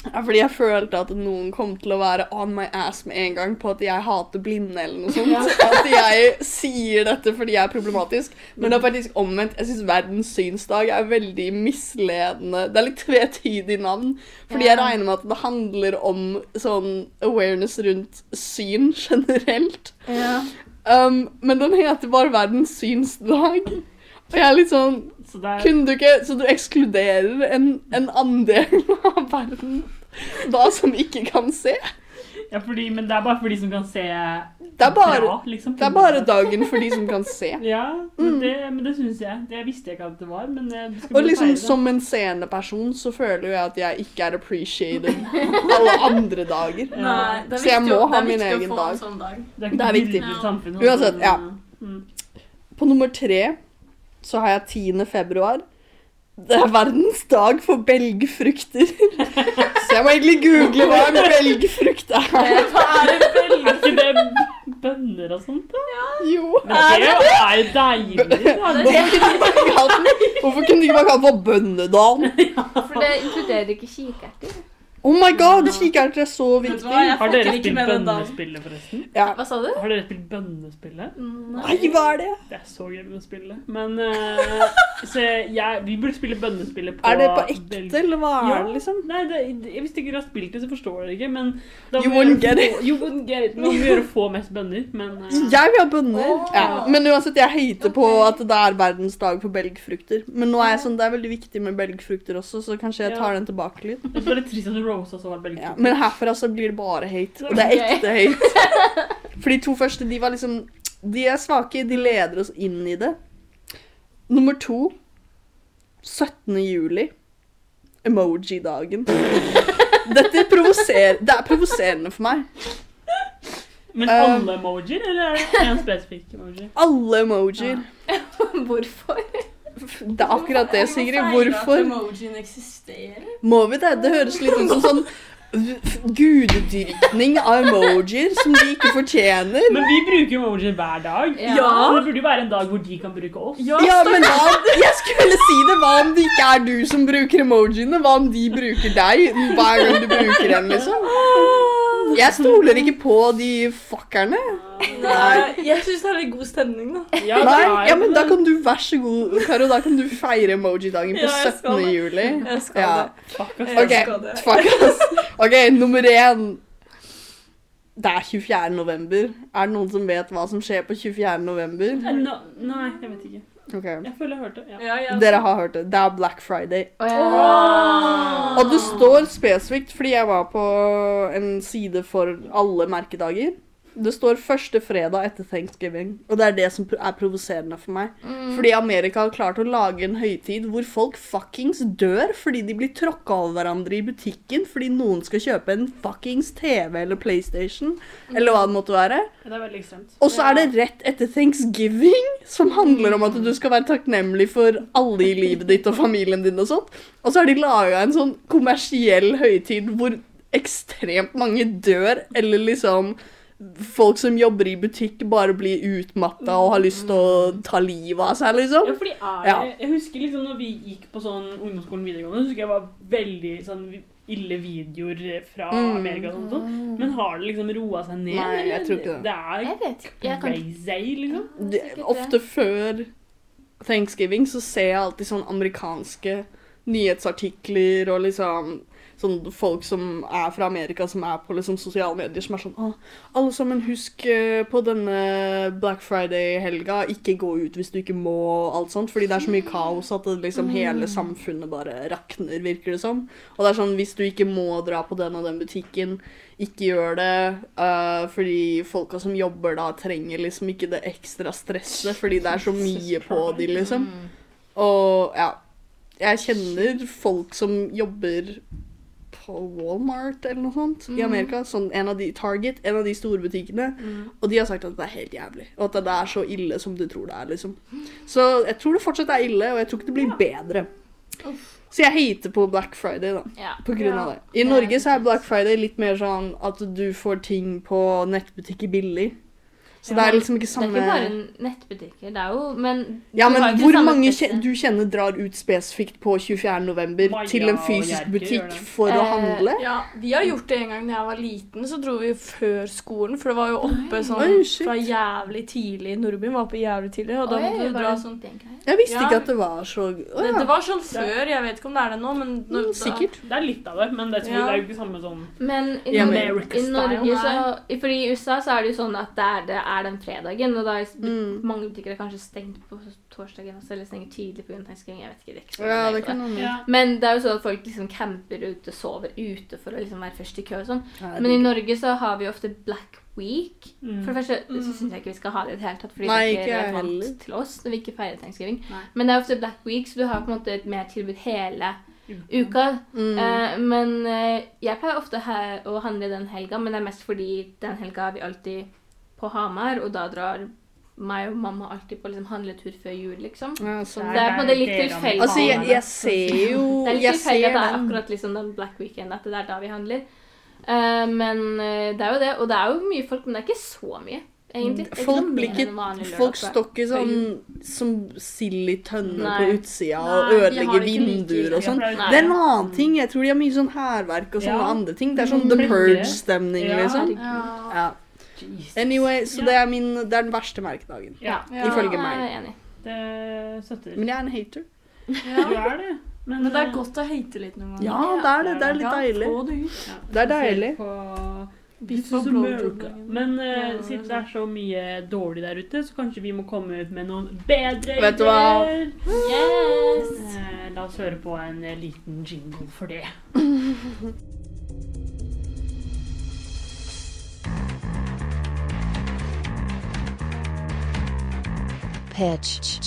fordi jeg følte at noen kom til å være on my ass med en gang på at jeg hater blinde eller noe sånt. At jeg sier dette fordi jeg er problematisk. Men det er faktisk omvendt. Jeg syns Verdens synsdag er veldig misledende. Det er litt tvetydig navn. Fordi jeg regner med at det handler om sånn awareness rundt syn generelt. Ja. Um, men den heter bare Verdens synsdag. Og jeg er litt sånn Så det er kunne du ikke, Så du ekskluderer en, en andel av verden da som ikke kan se? Ja, fordi, men det er bare for de som kan se Det er bare, bra, liksom. det er bare dagen for de som kan se. Ja, men Mm. det, men det syns jeg. Det visste jeg ikke at det var, men det Og liksom feire som en seende person så føler jeg at jeg ikke er appreciated alle andre dager. Ja. det er Så jeg må ha min egen dag. sånn dag. Det er, Det er viktig. Uansett, ja. Mm. På nummer tre så har jeg 10. februar. Det er verdens dag for belgfrukter. Så jeg må egentlig google hva en belgfrukt er. Hva er? Er ikke det bønner og sånt? da? Jo. Men det er jo deilig. da. Hvorfor kunne de bare kalt den. Hvorfor kunne de ikke bare kalt den for bønnedagen? For det inkluderer ikke kikerter. Oh my god, kikerter er så viktig. hva, Har dere spilt med bønnespillet, forresten? Ja. Hva sa du? Har dere spilt bønnespillet? Nei, hva er det? Det er så gøy å spille. Men uh, så jeg, vi burde spille bønnespillet på Er det på Belg- ekte, eller hva Ja. er det liksom? Nei, det, jeg Hvis ikke dere har spilt det, så forstår dere ikke. Men da You wouldn't get it. You wouldn't get it. Vi må gjøre få mest bønner. Men uh, Jeg vil ha bønner. Ja. Men uansett, jeg hater på at det er verdens dag for belgfrukter. Men nå er jeg sånn, det er veldig viktig med belgfrukter også, så kanskje jeg tar den tilbake litt. det er bare trist at Rose også var Ja. Men herfra så blir det bare hate. Og det er ekte hate. For de to første, de var liksom De er svake, de leder oss inn i det. Nummer to 17. juli. Emoji-dagen. Dette provoserer Det er provoserende for meg. Men alle emojier, eller er det en spesifikk emoji? Alle emojier. Hvorfor? Det er akkurat det, Sigrid. Hvorfor må vi det? Det høres litt ut som sånn gudedyrkning av emojier som de ikke fortjener. Men vi bruker emojier hver dag. Ja. Så det burde jo være en dag hvor de kan bruke oss. Ja, men da, Jeg skulle si det. Hva om det ikke er du som bruker emojiene? Hva om de bruker deg hver gang du bruker en, liksom? Jeg stoler ikke på de fuckerne. Nei, jeg syns det er litt god stemning, da. Ja, det Nei, ja, men da kan du, vær så god, Karo, da kan du feire emoji-dagen på Ja, 17. det. juli. Jeg skal Ja. det. Fuck, ass. Okay, Ok, fuck ass. Ok, nummer én. Det er 24. november. Er det noen som vet hva som skjer på 24. november? Eh, no, nei, jeg vet ikke. Ok, Jeg føler jeg hørte. Ja. Ja, ja. Dere har hørt det. Det er Black Friday. Oh, ja. Åh. Og det står spesifikt, fordi jeg var på en side for alle merkedager. Det står første fredag etter thanksgiving, og det er det som er provoserende for meg. Mm. Fordi Amerika har klart å lage en høytid hvor folk fuckings dør fordi de blir tråkka over hverandre i butikken fordi noen skal kjøpe en fuckings TV eller PlayStation, eller hva det måtte være. Det er veldig ekstremt. Og så er det rett etter thanksgiving, som handler om at du skal være takknemlig for alle i livet ditt og familien din og sånt. Og så har de laga en sånn kommersiell høytid hvor ekstremt mange dør, eller liksom Folk som jobber i butikk, bare blir utmatta og har lyst til å ta livet av seg, liksom. Ja, fordi er, Ja. Jeg husker liksom når vi gikk på sånn ungdomsskolen videregående, så husker jeg var veldig sånn ille videoer fra Mm. Amerika og sånt. sånt. Men har det liksom roa seg ned? Nei, jeg tror ikke det. Det er Jeg vet ikke. Jeg kan crazy, liksom. Det. ofte før thanksgiving så ser jeg alltid sånn amerikanske nyhetsartikler og liksom sånn folk som er fra Amerika, som er på liksom sosiale medier, som er sånn Å, alle sammen, husk eh, på denne Black Friday-helga, ikke gå ut hvis du ikke må, og alt sånt. Fordi det er så mye kaos at det liksom hele samfunnet bare rakner, virker det som. Og det er sånn, hvis du ikke må dra på den og den butikken, ikke gjør det. Uh, fordi folka som jobber da, trenger liksom ikke det ekstra stresset, fordi det er så mye på de, liksom. Og ja. Jeg kjenner folk som jobber Walmart eller noe sånt i Amerika. Sånn en av de, Target, en av de store butikkene. Og de har sagt at det er helt jævlig. Og at det er så ille som du tror det er, liksom. Så jeg tror det fortsatt er ille, og jeg tror ikke det blir bedre. Så jeg hater på Black Friday, da. Ja. På grunn av det. I Norge så er Black Friday litt mer sånn at du får ting på nettbutikker billig. Så det er liksom ikke Det er ikke bare nettbutikker, det er jo Men Ja, du har men ikke hvor mange kjen du kjenner drar ut spesifikt på 24. november Maja til en fysisk butikk for eh, å handle? Ja, vi har gjort det en gang da jeg var liten. Så dro vi før skolen, for det var jo oppe sånn Oi, fra jævlig tidlig. Nordbyen var oppe jævlig tidlig, og da Oi, måtte du dra det sånn? Jeg visste Ja. ikke at det var så Å det, ja. det var sånn før, jeg vet ikke om det er det nå, men nå, Mm, Sikkert. Det er litt av det, men det, er Ja. det er jo ikke samme sånn Men i, I America i Norge style, så i- Fordi i USA så er det jo sånn at det er, det er den fredagen, og da er Mm. mange butikker er kanskje stengt på torsdagen også, eller stenger tidlig pga. thanksgiving. Jeg vet ikke. Det ikke Ja, det kan det. ja. Men det er jo sånn at folk liksom camper ute, sover ute for å liksom være først i kø og sånn. Ja, Men i Norge så har vi ofte Black Week. Mm. For det første så syns jeg ikke vi skal ha det i det hele tatt, fordi Nei, det er ikke relevant til oss når vi ikke feirer thanksgiving. Nei. Men det er ofte Black Week, så du har på en måte et mer tilbud hele uka. Mm. Uh, men uh, jeg pleier ofte å handle den helga, men det er mest fordi den helga har vi alltid på Hamar, og da drar meg og mamma alltid på liksom, handletur før jul, liksom. Ja, sånn. Det er på en måte litt tilfeldig. Altså, jeg, jeg ser jo Det er litt tilfeldig at det er akkurat liksom den Black Weekend, at det er da vi handler. Uh, men eh, det er jo det, og det er jo mye folk, men det er ikke så mye, egentlig. Det Folk ikke Folk står ikke sånn som sild i tønne på utsida og Nei, ødelegger det vinduer og sånn. Det er en annen ting. Jeg tror de har mye sånn hærverk og sånne Ja. andre ting. Det er sånn Mm. The Purge-stemning, liksom. Ja. Jesus. Anyway, så Ja. det er, min, det er den verste merkedagen. Ja, Ja. Ifølge Jeg meg. er enig. det støtter. Men jeg er en hater. Du Ja. er det. Men, Men det er eh, godt å hate litt noen ganger. Ja, det er det. Det er litt deilig. Ja, det ja. Det er deilig. På. Men uh, siden det er så mye dårlig der ute, så kanskje vi må komme ut med noen bedre Vet du hva? Yes! Uh, La oss høre på en liten jingle for det. pitch.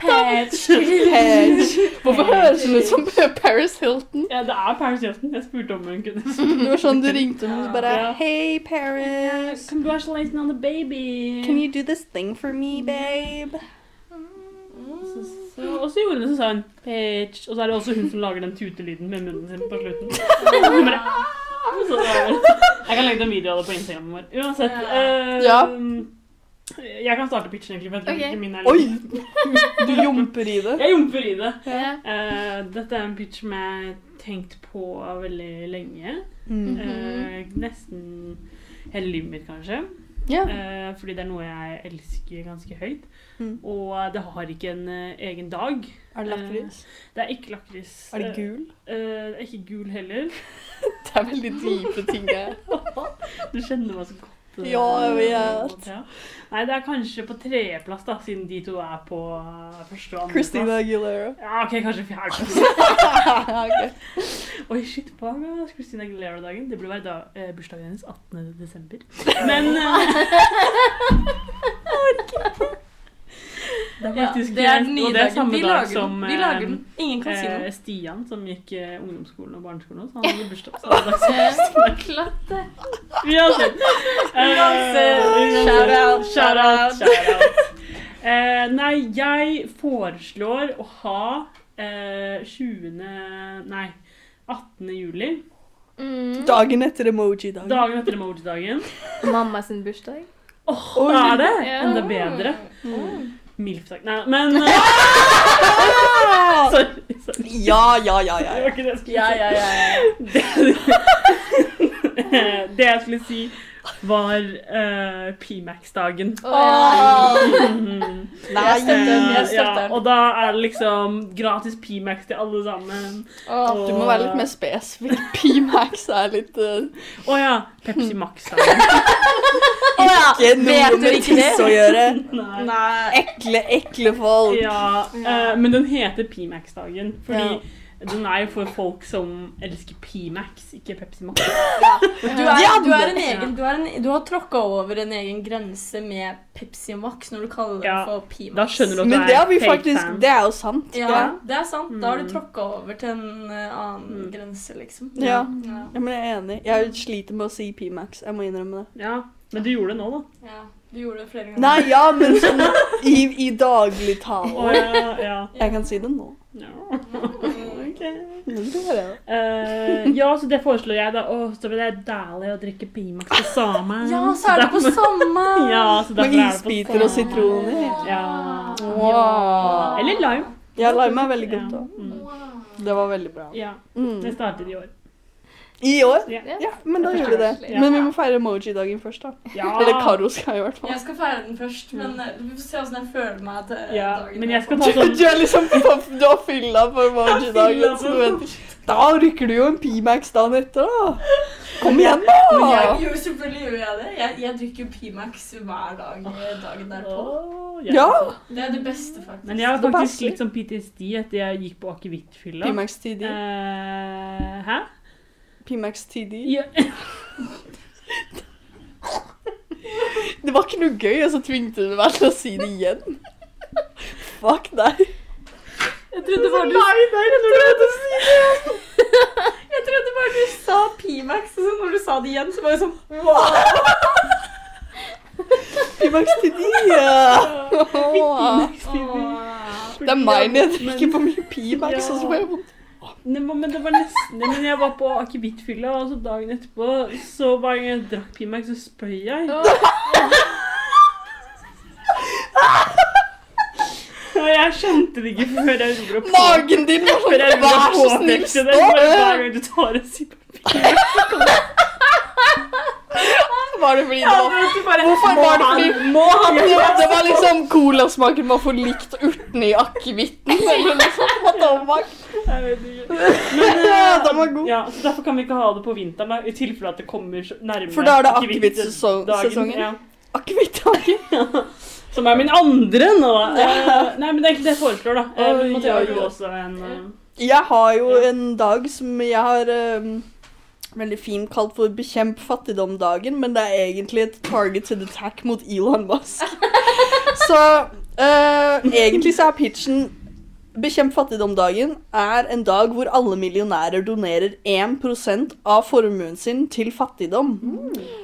Patch. Hedge. Hvorfor høres hun ut som Paris Hilton? Ja, det er Paris Hilton. Jeg spurte om hun kunne Det var sånn du ringte henne og bare Ja. Hey, Paris. Congratulations on the baby. Can you do this thing for me, babe? Og så gjorde hun det, så sa hun Patch. Og så er det også hun som lager den tutelyden med munnen sin på slutten. Jeg kan legge ut en video av det på Instagram vår. Uansett. eh, Ja. Jeg kan starte pitchen, egentlig. For jeg tror Ok. ikke min er Oi! Du jumper i det. Jeg jumper i det. Ja. Eh, dette er en pitch som jeg har tenkt på veldig lenge. Mm. Eh, nesten hele livet mitt, kanskje. Ja. Eh, fordi det er noe jeg elsker ganske høyt. Mm. Og det har ikke en eh, egen dag. Er det lakris? Det er ikke lakris. Er det gul? Eh, eh, det er ikke gul heller. Det er veldig dype ting. Du kjenner meg så godt. Ja, jeg vet. Ja. Nei, det er kanskje på tredjeplass, da, siden de to er på eh, første og andre Christina Aguilera. Ja, ok, kanskje fjerdeplass. okay. Oi, shit, hva er Christina Aguilera-dagen? Det burde være da, eh, bursdagen hennes 18. desember. Men eh, Det er Ja, faktisk det er den nye og det er dagen. samme Vi dag som. Vi lager den. Ingen kan si eh, noe. Stian, som gikk eh, ungdomsskolen og barneskolen, så han hadde bursdag samme dag som Eh, Klart det. Uansett. Eh, Uansett. Shout out, Shout out, shout out. Eh, nei, jeg foreslår å ha eh, 20. Nei, 18. juli. Mm. Dagen etter emoji-dagen. Dagen etter emoji-dagen. Mamma sin bursdag. Åh, oh, er det? Ja. Enda bedre. Mm. Milf-dag. Nei, men eh, Sorry. sorry. Ja, ja, ja, ja. Det var ikke det jeg skulle Ja, ja, ja, ja. ja. Det jeg skulle si, var uh, P-Max-dagen. Oh. Nei, Jeg støtter jeg Eh, støtter ja, og da er det liksom gratis P-Max til alle sammen. Åh. Du må være litt mer spesifikk. P-Max er litt uh, oh, ja. Pepsi Max-dagen. Ikke noe Vet du med tiss å gjøre. Nei. Nei. Ekle, ekle folk. Ja, uh, men den heter P-Max-dagen. Fordi Ja. Den er jo for folk som elsker P-Max, ikke Pepsi Max. Du, er, du, er egen, du, er en, du har tråkka over en egen grense med Pepsi Max når du kaller den Ja, for P-Max. Da skjønner du at Men det er er faktisk fan. Det er jo sant. Ja, Ja. det er sant. Da har du Mm. tråkka over til en eh, annen Mm. grense, liksom. Ja. Ja. ja, men jeg er enig. Jeg sliter med å si P-Max. Jeg må innrømme det. Ja, men du gjorde det nå, da. ja. Du gjorde det flere ganger. Nei, ja, men sånn i, i daglig Oh, tale. ja, ja. Jeg kan si det nå. ja. Eh, ja, så det foreslår jeg, da. Å, så blir det deilig å drikke P-Max på sammen. Ja, så er det på sammen! Ja, så Med er isbiter og sitroner. Ja. Wow. Eller lime. Ja, lime er veldig godt da. Mm. Det var veldig bra. ja. Mm. Det startet i år. I år? Ja. Ja, men da gjør vi det. Men vi må feire emoji-dagen først, da. ja. Eller Karo skal i hvert fall. Jeg skal feire den først, men eh, vi får se åssen jeg føler meg til Ja, dagen. men jeg skal Du, ta sånn du er liksom på, Du har fylla på emoji-dagen, så du vet Da rykker du jo en P-Max dagen etter, da. Kom igjen, Men da! jeg, jo, selvfølgelig gjør jeg det. Jeg, jeg drikker jo P-Max hver dag eh, dagen derpå. Åh, Ja. Det er det beste, faktisk. Men jeg har faktisk litt sånn PTSD etter jeg gikk på akevittfylla. P-Max TD. Eh, hæ? P-Max TD. Ja. Det var ikke noe gøy, og så tvingte du meg til å si det igjen. Fuck deg. Jeg trodde bare du, Nei, nei, trodde du si det. jeg trodde bare du sa P-Max, og så når du sa det igjen, så var jeg sånn wow. P-Max TD. Ja. Det er meg når jeg drikker for mye P-Max, og så får jeg vondt. Nei, men det var nesten det. Men jeg var på akevittfylla, og så dagen etterpå Så hver gang jeg drakk Pimax, så spøy jeg. Og jeg skjønte det ikke før jeg gjorde på. Magen din var sånn Vær så snill. Bare hver gang du tar en sipp Pimax. Var det fordi det var Hvorfor Hvorfor var det fordi Må han var, det var liksom Colasmaken var for likt urtene i akevitten. Eller noe sånt. What the fuck? Jeg vet ikke. Men Ja, eh, den var god. Ja, så Derfor kan vi ikke ha det på vinteren, da, i tilfelle at det kommer nærmere nærme For da er det akevittsesongen. Ja. Akevittdagen. Som er min andre nå. Eh, nei, men det er egentlig det jeg foreslår, da. Uh, Oi, Mathea, har en uh... Jeg har jo en dag som jeg har um, veldig fint kalt for Bekjemp fattigdom-dagen, men det er egentlig et targeted attack mot Elon Musk. Så uh, egentlig så er pitchen Bekjemp fattigdom-dagen er en dag hvor alle millionærer donerer 1% av formuen sin til fattigdom.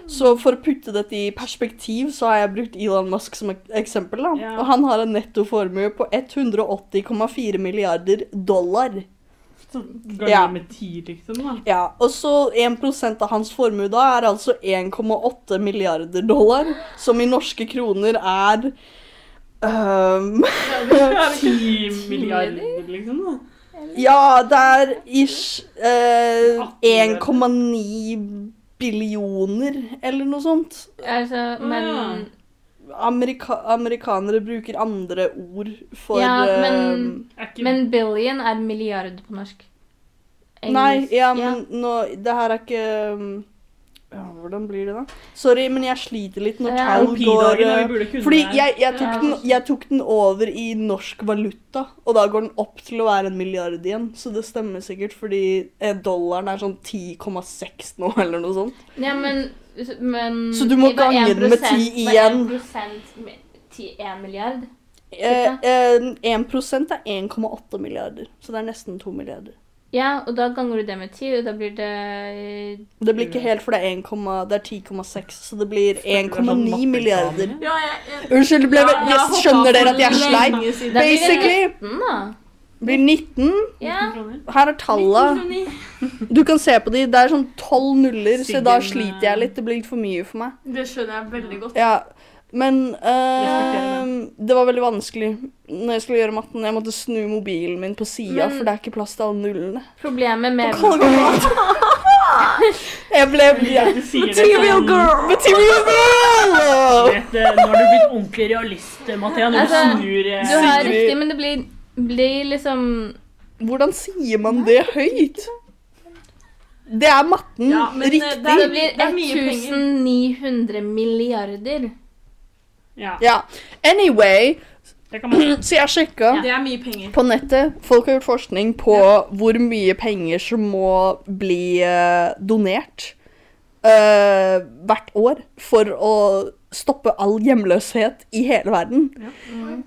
Så for å putte dette i perspektiv, så har jeg brukt Elon Musk som eksempel. da. Ja. Og han har en nettoformue på 180,4 milliarder dollar. Så ganger Ja. med ti, liksom. da. Ja, Og så 1% av hans formue da er altså 1,8 milliarder dollar, som i norske kroner er øhm, Ti milliarder, liksom. da. Ja, det er ish eh, 1,9 billioner, eller noe sånt. Altså, men Amerika amerikanere bruker andre ord for Ja, men- Er Men billion er milliard på norsk. Nei, ja, men nå Det her er ikke um, Ja, hvordan blir det da? Sorry, men jeg sliter litt når tall går eh, Fordi jeg, jeg, tok den, jeg tok den over i norsk valuta, og da går den opp til å være en milliard igjen. Så det stemmer sikkert, fordi eh, dollaren er sånn 10,6 nå, eller noe sånt. Ja, men, men Så du må gange den med 10 igjen. 1% med 10 1 milliard. Eh, eh, 1 er 1,8 milliarder, så det er nesten 2 milliarder. Ja, og da ganger du det med 10, og da blir det Det blir ikke helt, for det er, 1, det er 10,6, så det blir sånn 1,9 milliarder. Ja, jeg, jeg, Unnskyld, det ble, Ja, jeg skjønner dere at jeg er sleip. Basically. blir 19, da. blir 19. Ja. Her er talla. Du kan se på de, det er sånn 12 nuller, så da sliter jeg litt. Det blir litt for mye for meg. Det skjønner jeg veldig godt. Ja, men eh, det var veldig vanskelig når jeg skulle gjøre matten. Jeg måtte snu mobilen min på sida, for det er ikke plass til alle nullene. Problemet med Jeg ble Material girl! Material girl! Eh, nå har du blitt ordentlig realist, Mathea, Nå Altså, du snur eh, Du har riktig, men det blir, blir liksom Hvordan sier man det høyt? Det er matten. Ja, men, eh, riktig. det Det blir det er mye penger. 1900 milliarder. Ja, Ja. Anyway, så jeg sjekka Det er mye penger. på nettet. Folk har gjort forskning på hvor mye penger som må bli eh, donert uh, hvert år for å stoppe all hjemløshet i hele verden.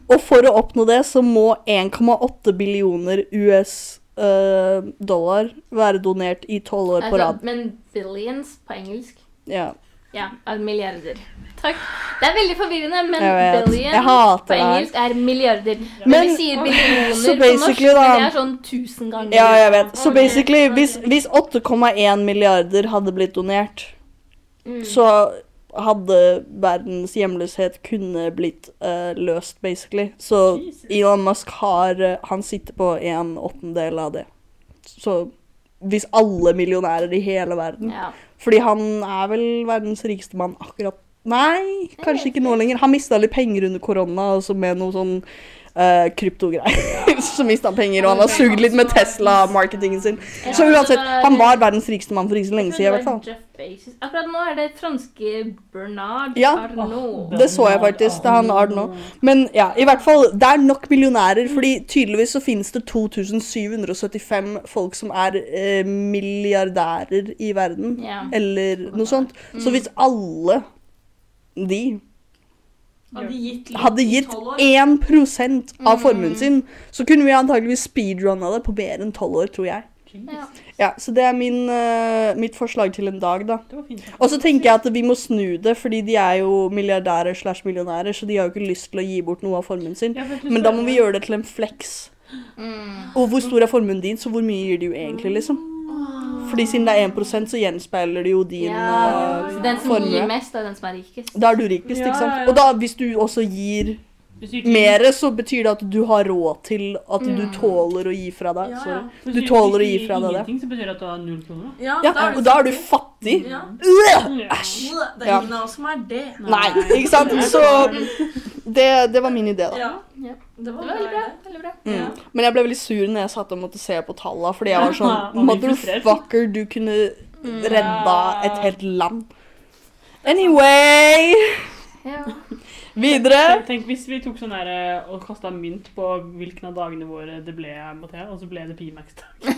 Og for å oppnå det så må 1,8 billioner US uh, dollar være donert i tolv år på Altså, rad. men billions på engelsk. Ja. Ja, er milliarder. Takk. Det er veldig forvirrende, men billion på det engelsk er milliarder. Men, Men- vi sier billioner på norsk, da- men det er sånn tusen ganger. Ja, jeg vet. Så basically, hvis, hvis 8,1 milliarder hadde blitt donert, Mm. så hadde verdens hjemløshet kunne blitt uh, løst, basically. Så Jesus. Elon Musk har eh, Han sitter på en åttendel av det. Så hvis alle millionærer i hele verden Ja. Fordi han er vel verdens rikeste mann akkurat Nei, kanskje ikke nå lenger. Han mista litt penger under korona, altså med noe sånn uh, kryptogreier. så mista han penger, og han har sugd litt med Tesla-marketingen sin. Så uansett, han var verdens rikeste mann for ikke så lenge siden, i hvert fall. Akkurat nå er det franske Bernard Ja. Arnault. Det så jeg faktisk. Det er han Arnault. Men ja, i hvert fall, det er nok millionærer, fordi tydeligvis så finnes det 2775 folk som er eh, milliardærer i verden. Ja. Eller noe sånt. Så hvis alle de Hadde gitt litt hadde gitt 1 av formuen sin, så kunne vi antageligvis speedrunna det på bedre enn 12 år, tror jeg. Ja. Ja, Så det er min, uh, mitt forslag til en dag, da. Det var fint. Og så tenker jeg at vi må snu det, fordi de er jo milliardærer slash millionærer, så de har jo ikke lyst til å gi bort noe av formuen sin. Ja, Men da må vi gjøre det til en flex. Mm. Og hvor stor er formuen din, så hvor mye gir de jo egentlig, liksom? Fordi siden det er 1 så gjenspeiler det jo din Ja, eh, den som formue. gir mest, er den som er rikest. Da er du rikest, Ja, ikke sant? Og da, hvis du også gir mer, så betyr det at du har råd til at du Mm. tåler å gi fra deg. Ja, ja. Du tåler å gi fra deg det. Ingenting, så betyr det at du har null kroner. Ja, Ja, da og da er du fattig. fattig. Ja. Ja. Æsj! Det er Ja. ingen av oss som er det. Nei, ikke sant? Så det, det var min idé, da. Ja. Det Det Det var var veldig bra. veldig bra. Mm. Ja. Men jeg ble veldig sur når jeg satt og måtte se på tallene, fordi jeg var sånn. Motherfucker, du kunne Mm. redda et helt land. Anyway Ja. Videre. Tenk, tenk hvis vi tok sånn der eh, og kasta mynt på hvilken av dagene våre det ble, Mathea, og så ble det Pimax-dag.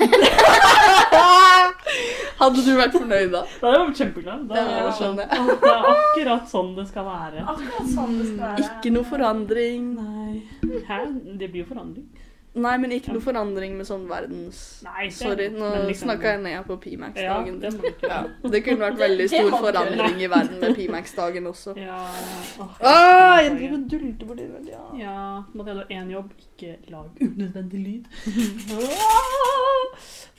Hadde du vært fornøyd da? Da hadde jeg vært kjempeglad. Da, Ja, jeg sånn, det er akkurat sånn det skal være. Akkurat sånn det skal være. Ikke noe forandring. Nei. Hæ? Det blir jo forandring. Nei, men ikke noe forandring med sånn verdens Nei, det- Sorry, nå men liksom- snakka jeg ned på Ja, Pimax-dagen. det du ikke Ja, det kunne vært veldig stor forandring i verden med Pimax-dagen også. Ja, åh, Ah, jeg driver og dulter på det. Ja. Ja, Mathea, jeg har én jobb. Ikke lag unødvendig lyd.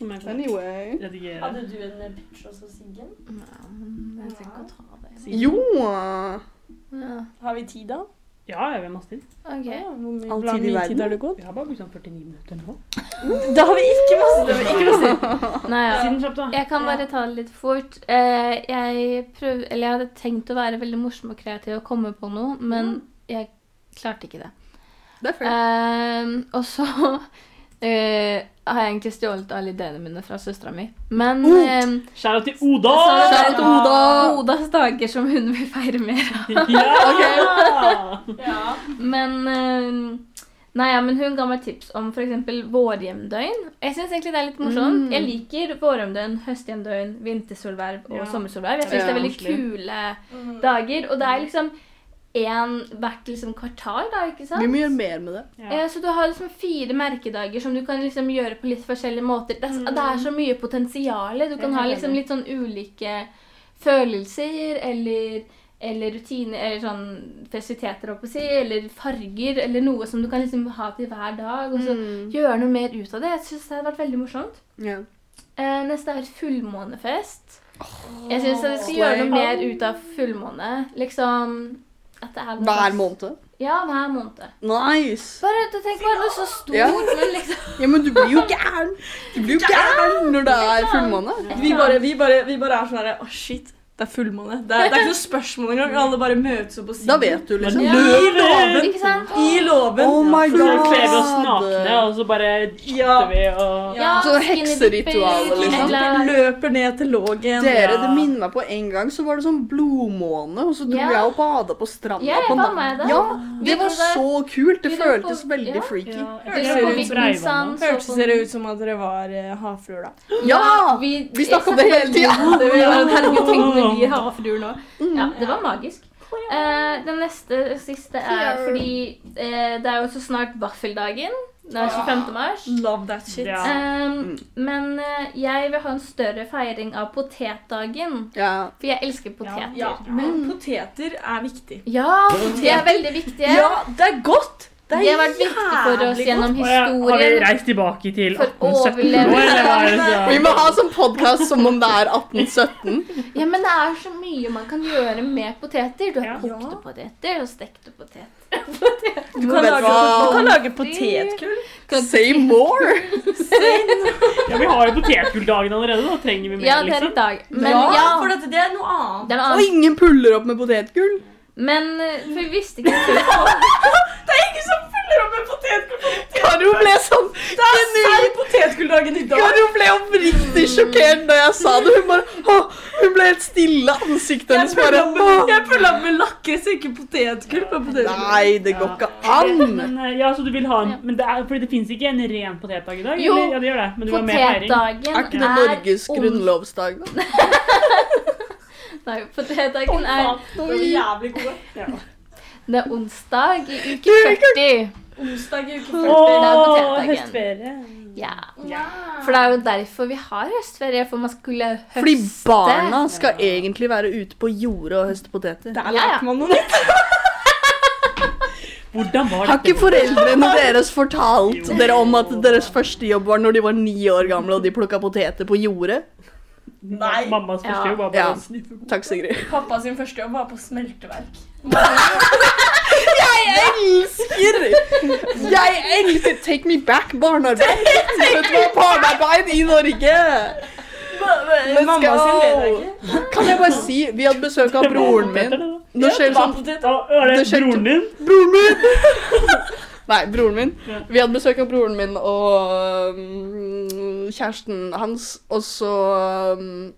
Nå jeg Anyway. redigere. Hadde du en eh, pitch også, Siggen? Nei, jeg trenger ikke å ta det. Jo Ja. Har vi tid, da? Ja, jeg vil masse tid. Ok. All tid i verden. har det gått? Vi har bare brukt sånn 49 minutter nå. Da har vi ikke masse tid. Ikke masse tid. Nei, ja. Jeg kan bare ta det litt fort. Eh, jeg, prøv, eller jeg hadde tenkt å være veldig morsom og kreativ og komme på noe, men jeg klarte ikke det. Det er fair. Eh, og så eh, har jeg egentlig stjålet alle ideene mine fra søstera mi. Men Oh. eh, Skjæra til Oda! out til Oda! Odas dager som hun vil feire mer av. Ja! Ja. Men eh, Nei, ja, men hun ga meg tips om f.eks. vårhjemdøgn. Jeg syns egentlig det er litt morsomt. Mm. Jeg liker vårhjemdøgn, høsthjemdøgn, vintersolverv og Ja. sommersolverv. Jeg syns Ja, det er veldig kule Mm. dager. Og det er liksom én hvert liksom kvartal, da, ikke sant? Vi må gjøre mer med det. Ja. Eh, Så du har liksom fire merkedager som du kan liksom gjøre på litt forskjellige måter. Det er, det er så mye potensial. Du kan ha liksom litt sånn ulike følelser eller, eller rutiner eller sånn festiviteter, si, eller farger eller noe som du kan liksom ha til hver dag. Og så Mm. gjøre noe mer ut av det. Jeg syns det hadde vært veldig morsomt. Yeah. Eh, neste er fullmånefest. Jeg syns vi skal gjøre noe mer ut av fullmåne. Liksom at det er noe Hver måned. Ja, hver måned. Nice. Bare tenk tenker bare noe så stort, Ja. men liksom Ja, men du blir jo gæren. Du blir jo gæren når det er fullmåne. Vi bare, vi, bare, vi bare er sånn herre Å, shit. Det er fullmåne. Det er, det er ikke noe spørsmål engang. Alle bare møtes opp og sier Da vet du, liksom. Ja. I! Ikke sant? I låven. Oh my god. Så kler vi oss nakne, og så bare Ja. vi og Ja, Så hekseritualet, liksom. eller- Løper ned til lågen. Dere, det minner meg på en gang så var det sånn blodmåne, og så dro Ja. jeg og bada på stranda Ja, jeg var med det Ja, det var så kult. Det føltes på- veldig ja. freaky. Hørtes dere ut som at dere var eh, havfruer, da? Ja! Vi, Vi snakket om det hele tiden. Blir havfruer nå. Mm. Ja, det var magisk. Eh, den neste siste er fordi eh, det er jo så snart vaffeldagen. Det er 25. mars. Love that shit. Ja. Um, men uh, jeg vil ha en større feiring av potetdagen. Ja. For jeg elsker poteter. Ja, men poteter er viktig. Ja, de er veldig viktige. Ja, det er godt! Det De har vært viktig for oss gjennom historien. har vi reist tilbake til For 1817 nå, eller hva er det Vi må ha sånn podkast som om det er 1817. Ja, men det er så mye man kan gjøre med poteter. Du har Ja. kokte poteter og stekte poteter. Du kan, lage, du kan lage potetgull. Say more! Ja, vi har jo potetgulldagen allerede, da trenger vi mer, Ja, det er i liksom. dag. Men ja, ja, for dette, det er noe annet. det er noe Og ingen puller opp med potetgull. Men eh, for vi visste ikke. Det er ingen som fyller opp med potetgull. Karo ble sånn Det er serr potetgulldagen i dag. Karo ble oppriktig sjokkert da jeg sa det. Hun bare å, Hun ble helt stille. Ansiktet hennes bare jeg puller opp med lakris, ikke potetgull på potetgull. Nei, det går ikke an. Men, eh, ja, så du vil ha en, men det er, fordi det finnes ikke en ren potetdag i dag? Jo, eller? Ja, det gjør det, men du. Potetdagen Er Er ikke det Norges grunnlovsdag, da? Nei, potetdagen er, De var jævlig gode. Ja. det er onsdag i uke 40. Onsdag i uke Åh. 40. Det er Åh, høstferie. Ja. Ja. For det er jo derfor vi har høstferie, for man skulle høste. Fordi barna skal egentlig være ute på jordet og høste poteter. Der Ja, ja. lærte man noe nytt. Hvordan var Har ikke foreldrene deres fortalt dere om at deres første jobb var når de var ni år gamle og de plukka poteter på jordet? Nei. Mammas første Ja. jobb var Ja. bare å sniffe på. Takk, Sigrid. Pappa sin første jobb var på smelteverk. Jeg elsker Jeg elsker Take me back barnearbeid. Vet du hva? Barnearbeid i Norge. Mamma sin leder ikke. Kan jeg bare si, vi hadde besøk av broren min. Nå skjer det Hva sånn broren din? Broren min! Nei, broren min. Ja. Vi hadde besøk av broren min og um, kjæresten hans, og så um,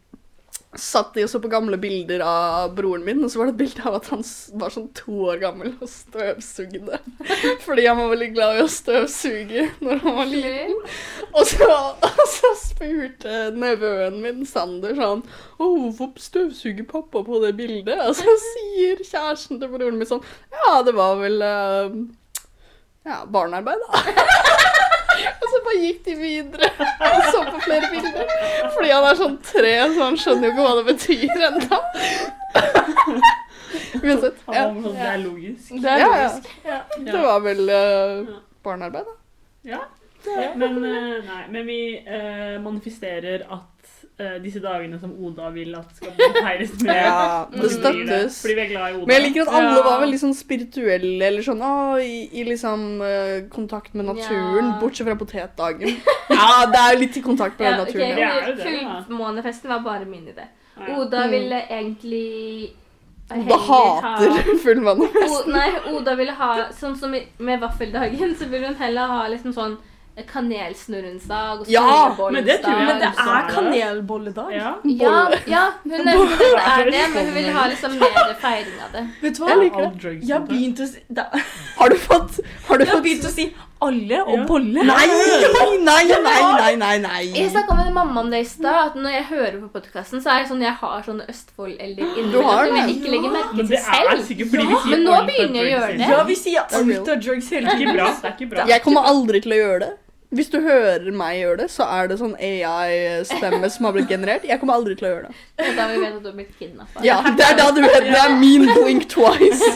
satt de og så på gamle bilder av broren min, og så var det et bilde av at han var sånn to år gammel og støvsugde. Fordi han var veldig glad i å støvsuge når han var liten. Og så, og så spurte nevøen min, Sander, sånn Å, hvorfor støvsuger pappa på det bildet? Og så sier kjæresten til broren min sånn Ja, det var vel eh, Ja, barnearbeid, da. og så bare gikk de videre og så på flere bilder. Fordi han er sånn tre, så han skjønner jo ikke hva det betyr ennå. Uansett. Ja. Sånn, Det er logisk. Det er logisk. ja. Det var vel uh, barnearbeid, da. Ja. Men, uh, nei, men vi uh, manifesterer at eh, disse dagene som Oda vil at skal feires med Ja, det støttes. Fordi vi er glad i Oda. Men jeg liker at alle Ja. var veldig sånn spirituelle, eller sånn å, i, i liksom uh, kontakt med naturen, Ja. bortsett fra potetdagen. Ja, det er litt i kontakt med Ja, naturen. Okay, Ja. Fullmånefesten var bare min idé. Oda Mm. ville egentlig Oda hater ha, fullmånefesten. nei, Oda ville ha Sånn som med vaffeldagen, så ville hun heller ha liksom sånn kanelsnurrensdag og Ja, men det Men det er kanelbolledag. Ja. Ja, ja, hun nevnte det er det, men hun vil ha liksom mer feiring av det. Vet du Jeg hva? liker det. Jeg har begynt å si da, Har du fått Har du Jeg har begynt å si alle og Ja. bolle. Nei, nei, nei, nei, nei, nei. Jeg snakka med mamma om det i stad, at når jeg hører på podkasten, så er jeg sånn jeg har sånne Østfold eller inni Du har som jeg ikke legger merke Men til selv. sier Men nå begynner jeg å gjøre det. Ja, vi sier er alt av drugs hele tiden. Det er ikke bra. Jeg kommer aldri til å gjøre det. Hvis du hører meg gjøre det, så er det sånn AI-stemme som har blitt generert. Jeg kommer aldri til å gjøre det. Det er Da vi vet at du har blitt kidnappa. Ja, Det er da du vet det er min blink twice.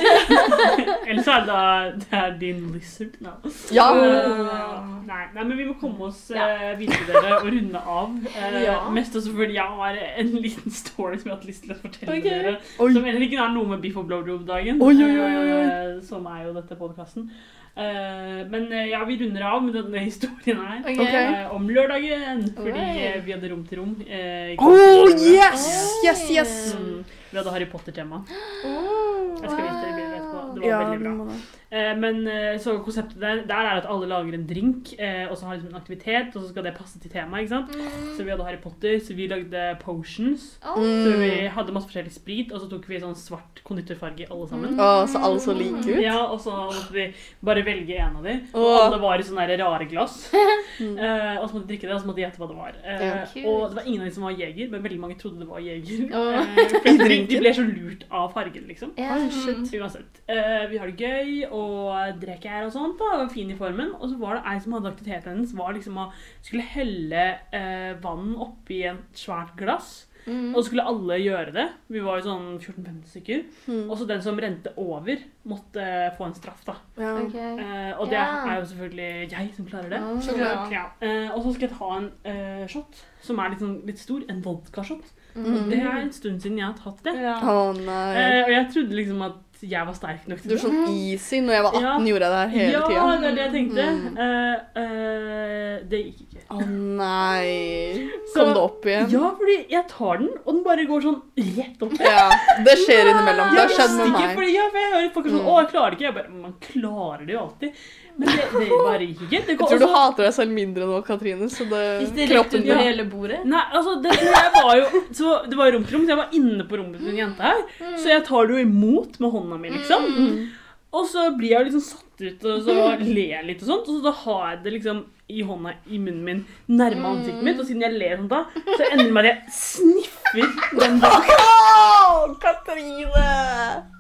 Eller så er det da det er din lizard. No. Ja. Uh, nei, nei, men vi må komme oss uh, videre dere, og runde av. Uh, Ja. Mest også fordi jeg har en liten story som jeg har hatt lyst til å fortelle okay. dere. Oi. Som heller ikke har noe med Biff og blowjob-dagen, som er jo dette podkasten. Men eh, ja, vi runder av med denne historien her. okay. Ok. eh, om lørdagen, fordi Oi. eh, vi hadde rom til rom. eh, Oh, yes! Yes, yes. Mm, vi hadde Harry Potter-tema. Oh, Jeg skal vise dere bildet etterpå. Det var Ja, veldig bra. Eh, men eh, så konseptet der, der er at alle lager en drink, eh, og så har liksom en aktivitet, og så skal det passe til temaet. ikke sant? Så vi hadde Harry Potter, så vi lagde potions. Så Mm. vi hadde masse forskjellig sprit, og så tok vi sånn svart konditorfarge alle sammen. Å, så alle så like ut? Ja, og så måtte vi bare velge en av dem. Og alle var i sånne rare glass. Mm. Eh, og så måtte de drikke det, og så måtte de gjette hva det var. Eh, Ja. Og det var ingen av dem som var jeger, men veldig mange trodde det var jeger. Åh. De, ble så lurt av fargen, liksom. Yeah. Shit. Uansett. Uh, vi har det gøy og drikker her og sånt. da, og Fin i formen. Og så var det ei som hadde aktiviteten hennes, var liksom å skulle helle uh, vann oppi et svært glass. Mm. Og så skulle alle gjøre det. Vi var jo sånn 14-15 stykker. Mm. Og så den som rente over, måtte uh, få en straff, da. Ja. Okay. Uh, og det yeah. er jo selvfølgelig jeg som klarer det. Oh. Så. Ja. uh, og så skal jeg ta en eh, shot som er litt, sånn, litt stor. En vodkashot. Mm. Det er en stund siden jeg har tatt det. Ja. Nei. Eh, og jeg trodde liksom at jeg var sterk nok til det. Du er sånn easy. Når jeg var 18, Ja. gjorde jeg det her hele ja, tida. det er det jeg tenkte. Mm. Eh, eh, det gikk ikke. Å nei. Så- Kom det opp igjen? Ja, fordi jeg tar den, og den bare går sånn rett opp. Ja, det skjer innimellom. Det har skjedd med ikke, meg. fordi ja, for jeg hører folk sånn Mm. Å, jeg klarer det ikke. Jeg bare Man klarer det jo alltid. Men det, det gikk ikke. Det Jeg tror tror du hater deg selv mindre nå, Katrine, så det det kroppen din hele bordet. Nei, altså, det, jeg var jo så, Det var rom til rom, så jeg var inne på rommet til en jente her. Så jeg tar det jo imot med hånda mi, liksom. Mm. Og så blir jeg liksom satt ut og så ler jeg litt og sånt. Og så da har jeg det liksom i hånda i munnen min nærme ansiktet mitt. Og siden jeg ler sånn da, så ender det med at jeg sniffer den bak. Oh, Katrine!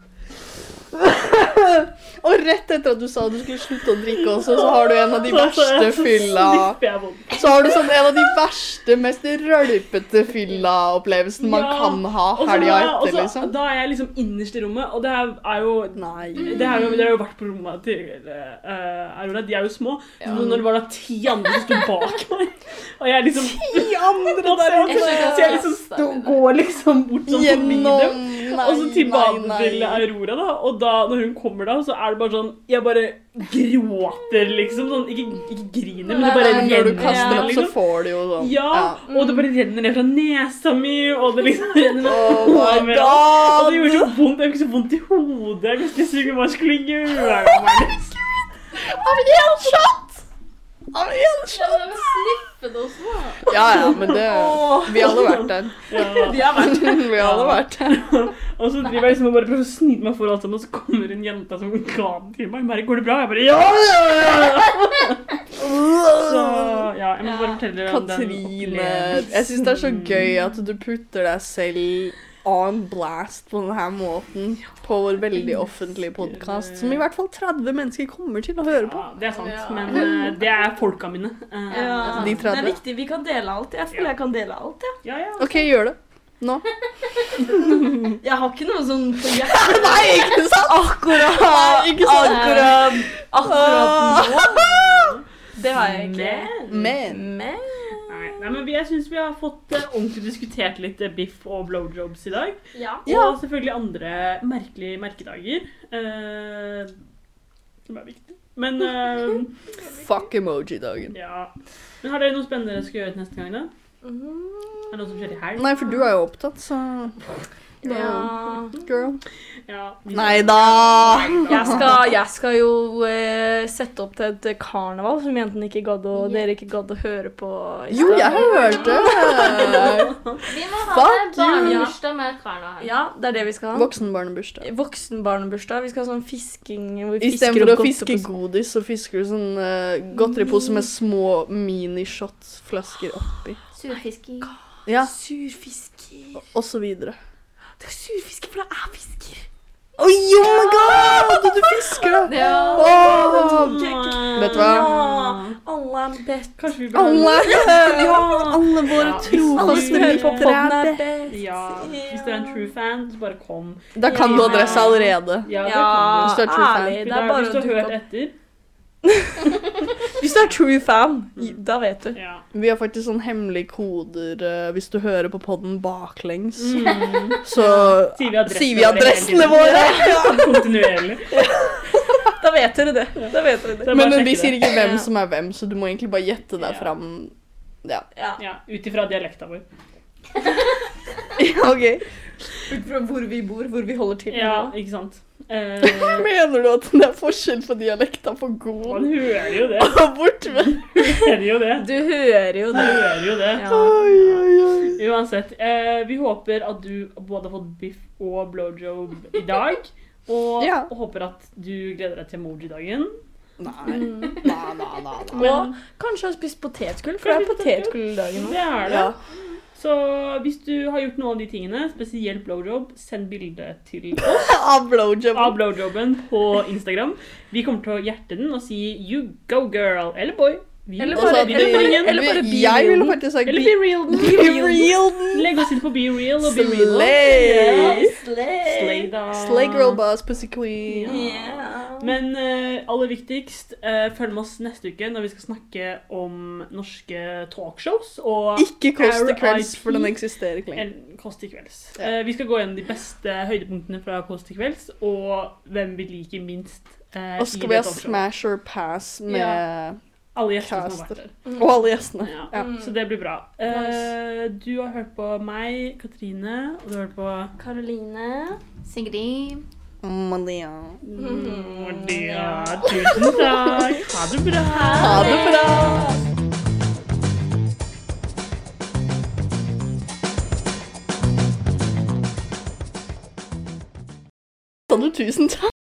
Og rett etter at du sa du skulle slutte å drikke også, så har du en av de verste fylla. Så har du sånn en av de verste, mest rølpete fylla-opplevelsene man Ja, kan ha helga etter, liksom. Da er jeg liksom innerst i rommet, og det er, jo Nei. det har jo, jo vært på rommet til uh, Aurora. De er jo små. Så når det var da ti andre som sto bak meg, og jeg liksom Ti andre der Jeg Så jeg liksom stå, går liksom bort sånn forbi dem. Og så tilbake til Aurora, da. Og da, når hun kommer da, så er det bare sånn Jeg bare gråter, liksom. Sånn, ikke, ikke griner, men det bare renner. Når du kaster opp, så liksom. får du jo sånn. Ja, og det bare renner ned fra nesa mi, og det liksom renner ned Oh my overalt. Og det gjorde så vondt. Jeg fikk så vondt i hodet. Jeg visste ikke hva jeg skulle gjøre. med meg. Shot! Det også. Ja, ja, men det Vi hadde vært der. Ja. De har vært Vi hadde vært der. Og så driver jeg liksom og bare prøver å snyte meg for alt sammen, og så kommer en jente som kan til meg. Bare, går det bra? Jeg bare ja, ja, ja! Så ja, jeg må bare fortelle om den Katrine, jeg syns det er så gøy at du putter deg selv on blast på denne måten på vår veldig offentlige podkast, som i hvert fall 30 mennesker kommer til å høre på. Ja, det er sant, Ja. men eh, det er folka mine. Uh, Ja, De det er viktig. Vi kan dele alt. Jeg føler jeg kan dele alt. Ja. ja, ja. OK, gjør det. Nå. Jeg har ikke noe sånn på hjertet. Nei, ikke sant? Akkurat, Nei, ikke sant? akkurat, akkurat nå. Det har jeg ikke. Men, Men Men nei, men jeg syns vi har fått eh, ordentlig diskutert litt eh, biff og blowjobs i dag. ja. Ja. Og selvfølgelig andre merkelige merkedager. eh, som er viktig. Men eh, fuck emoji-dagen. ja. Men har dere noe spennende dere skal gjøre til neste gang, da? Mm. Er det noe som skjer i helg? Nei, for du er jo opptatt, så Ja. Girl. Ja, Nei da! Jeg skal, jeg skal jo eh, sette opp til et karneval som jentene ikke gadd å, dere ikke gadd å høre på. i Jo, stad. jeg hørte! Vi må ha Fuck barnebursdag med karneval. Ja, det er det vi skal ha. Voksenbarnebursdag. Voksenbarnebursdag. Vi skal ha sånn fisking hvor vi fisker Istedenfor å opp fiske godis, så fisker du sånn uh, godteripose med små minishotsflasker oppi. Surfisking Ja, Surfisker. og så videre. Det er surfisker, for det er fisker. Oi, oh my god! Du fisker, da! Ja. oh, vet du hva? Ja, alle er bør Alle, ja, alle våre trofaste lyttere er bedt. Ja, hvis dere er en true fan, så bare kom. Da kan du adresse allerede. Ja, det kan du. Hvis du er true fan. du. Hvis du har hørt etter. Hvis du er true fan, da vet du. Ja. Vi har faktisk sånn hemmelige koder eh, hvis du hører på podden baklengs. Mm. Så Sier vi adressene sier vi våre hele adressene tiden. våre. Kontinuerlig. Da vet dere det. Da vet dere det. Så bare Men sjekke vi det. sier ikke hvem som er hvem, så du må egentlig bare gjette deg Ja. fram. Ja. Ja. Ja, Ut ifra dialekta vår. OK. Ut fra hvor vi bor, hvor vi holder til. Ja, ikke sant. Eh, Mener du at det er forskjell på dialekter på man god hører jo det. og bortvendt? Hører jo det. Du hører jo Man det. hører jo det. Ja. Oi, oi, oi. Uansett. Eh, vi håper at du både har fått biff og blowjob i dag. Og Ja. håper at du gleder deg til emoji-dagen. Nei. Mm. Nei, nei, nei, nei. Og kanskje har spist potetgull, for det er potetgulldagen nå. Det er det. Ja. Så hvis du har gjort noen av de tingene, spesielt blowjob, send bilde til oss Av blowjob. av blowjoben på Instagram. Vi kommer til å hjerte den og si 'you go, girl' eller 'boy'. Vi Eller bare- at eller bare, eller bare be Jeg real ville faktisk sagt Eller be real. be real. Legg oss inn på Be Real og Be Real. Slay. Slay, da. Slay girl boss, pussy queen. Yeah. Men uh, aller viktigst, uh, følg med oss neste uke når vi skal snakke om norske talkshows og Ikke Kåss til kvelds, for den eksisterer ikke lenger. en- Kåss til kvelds. Ja. Eh, vi skal gå gjennom de beste høydepunktene fra Kåss til kvelds, og hvem vi liker minst. eh, Og skal vi ha. Smash or pass med Ja. Alle gjestene som har vært der. Og alle gjestene. Ja. Ja. Mm. Så det blir bra. Eh, du har hørt på meg, Katrine, og du har hørt på Karoline. Sigrid. Malia. Mm, ja, Tusen takk. Ha det bra. Ha det bra! Sa du tusen takk?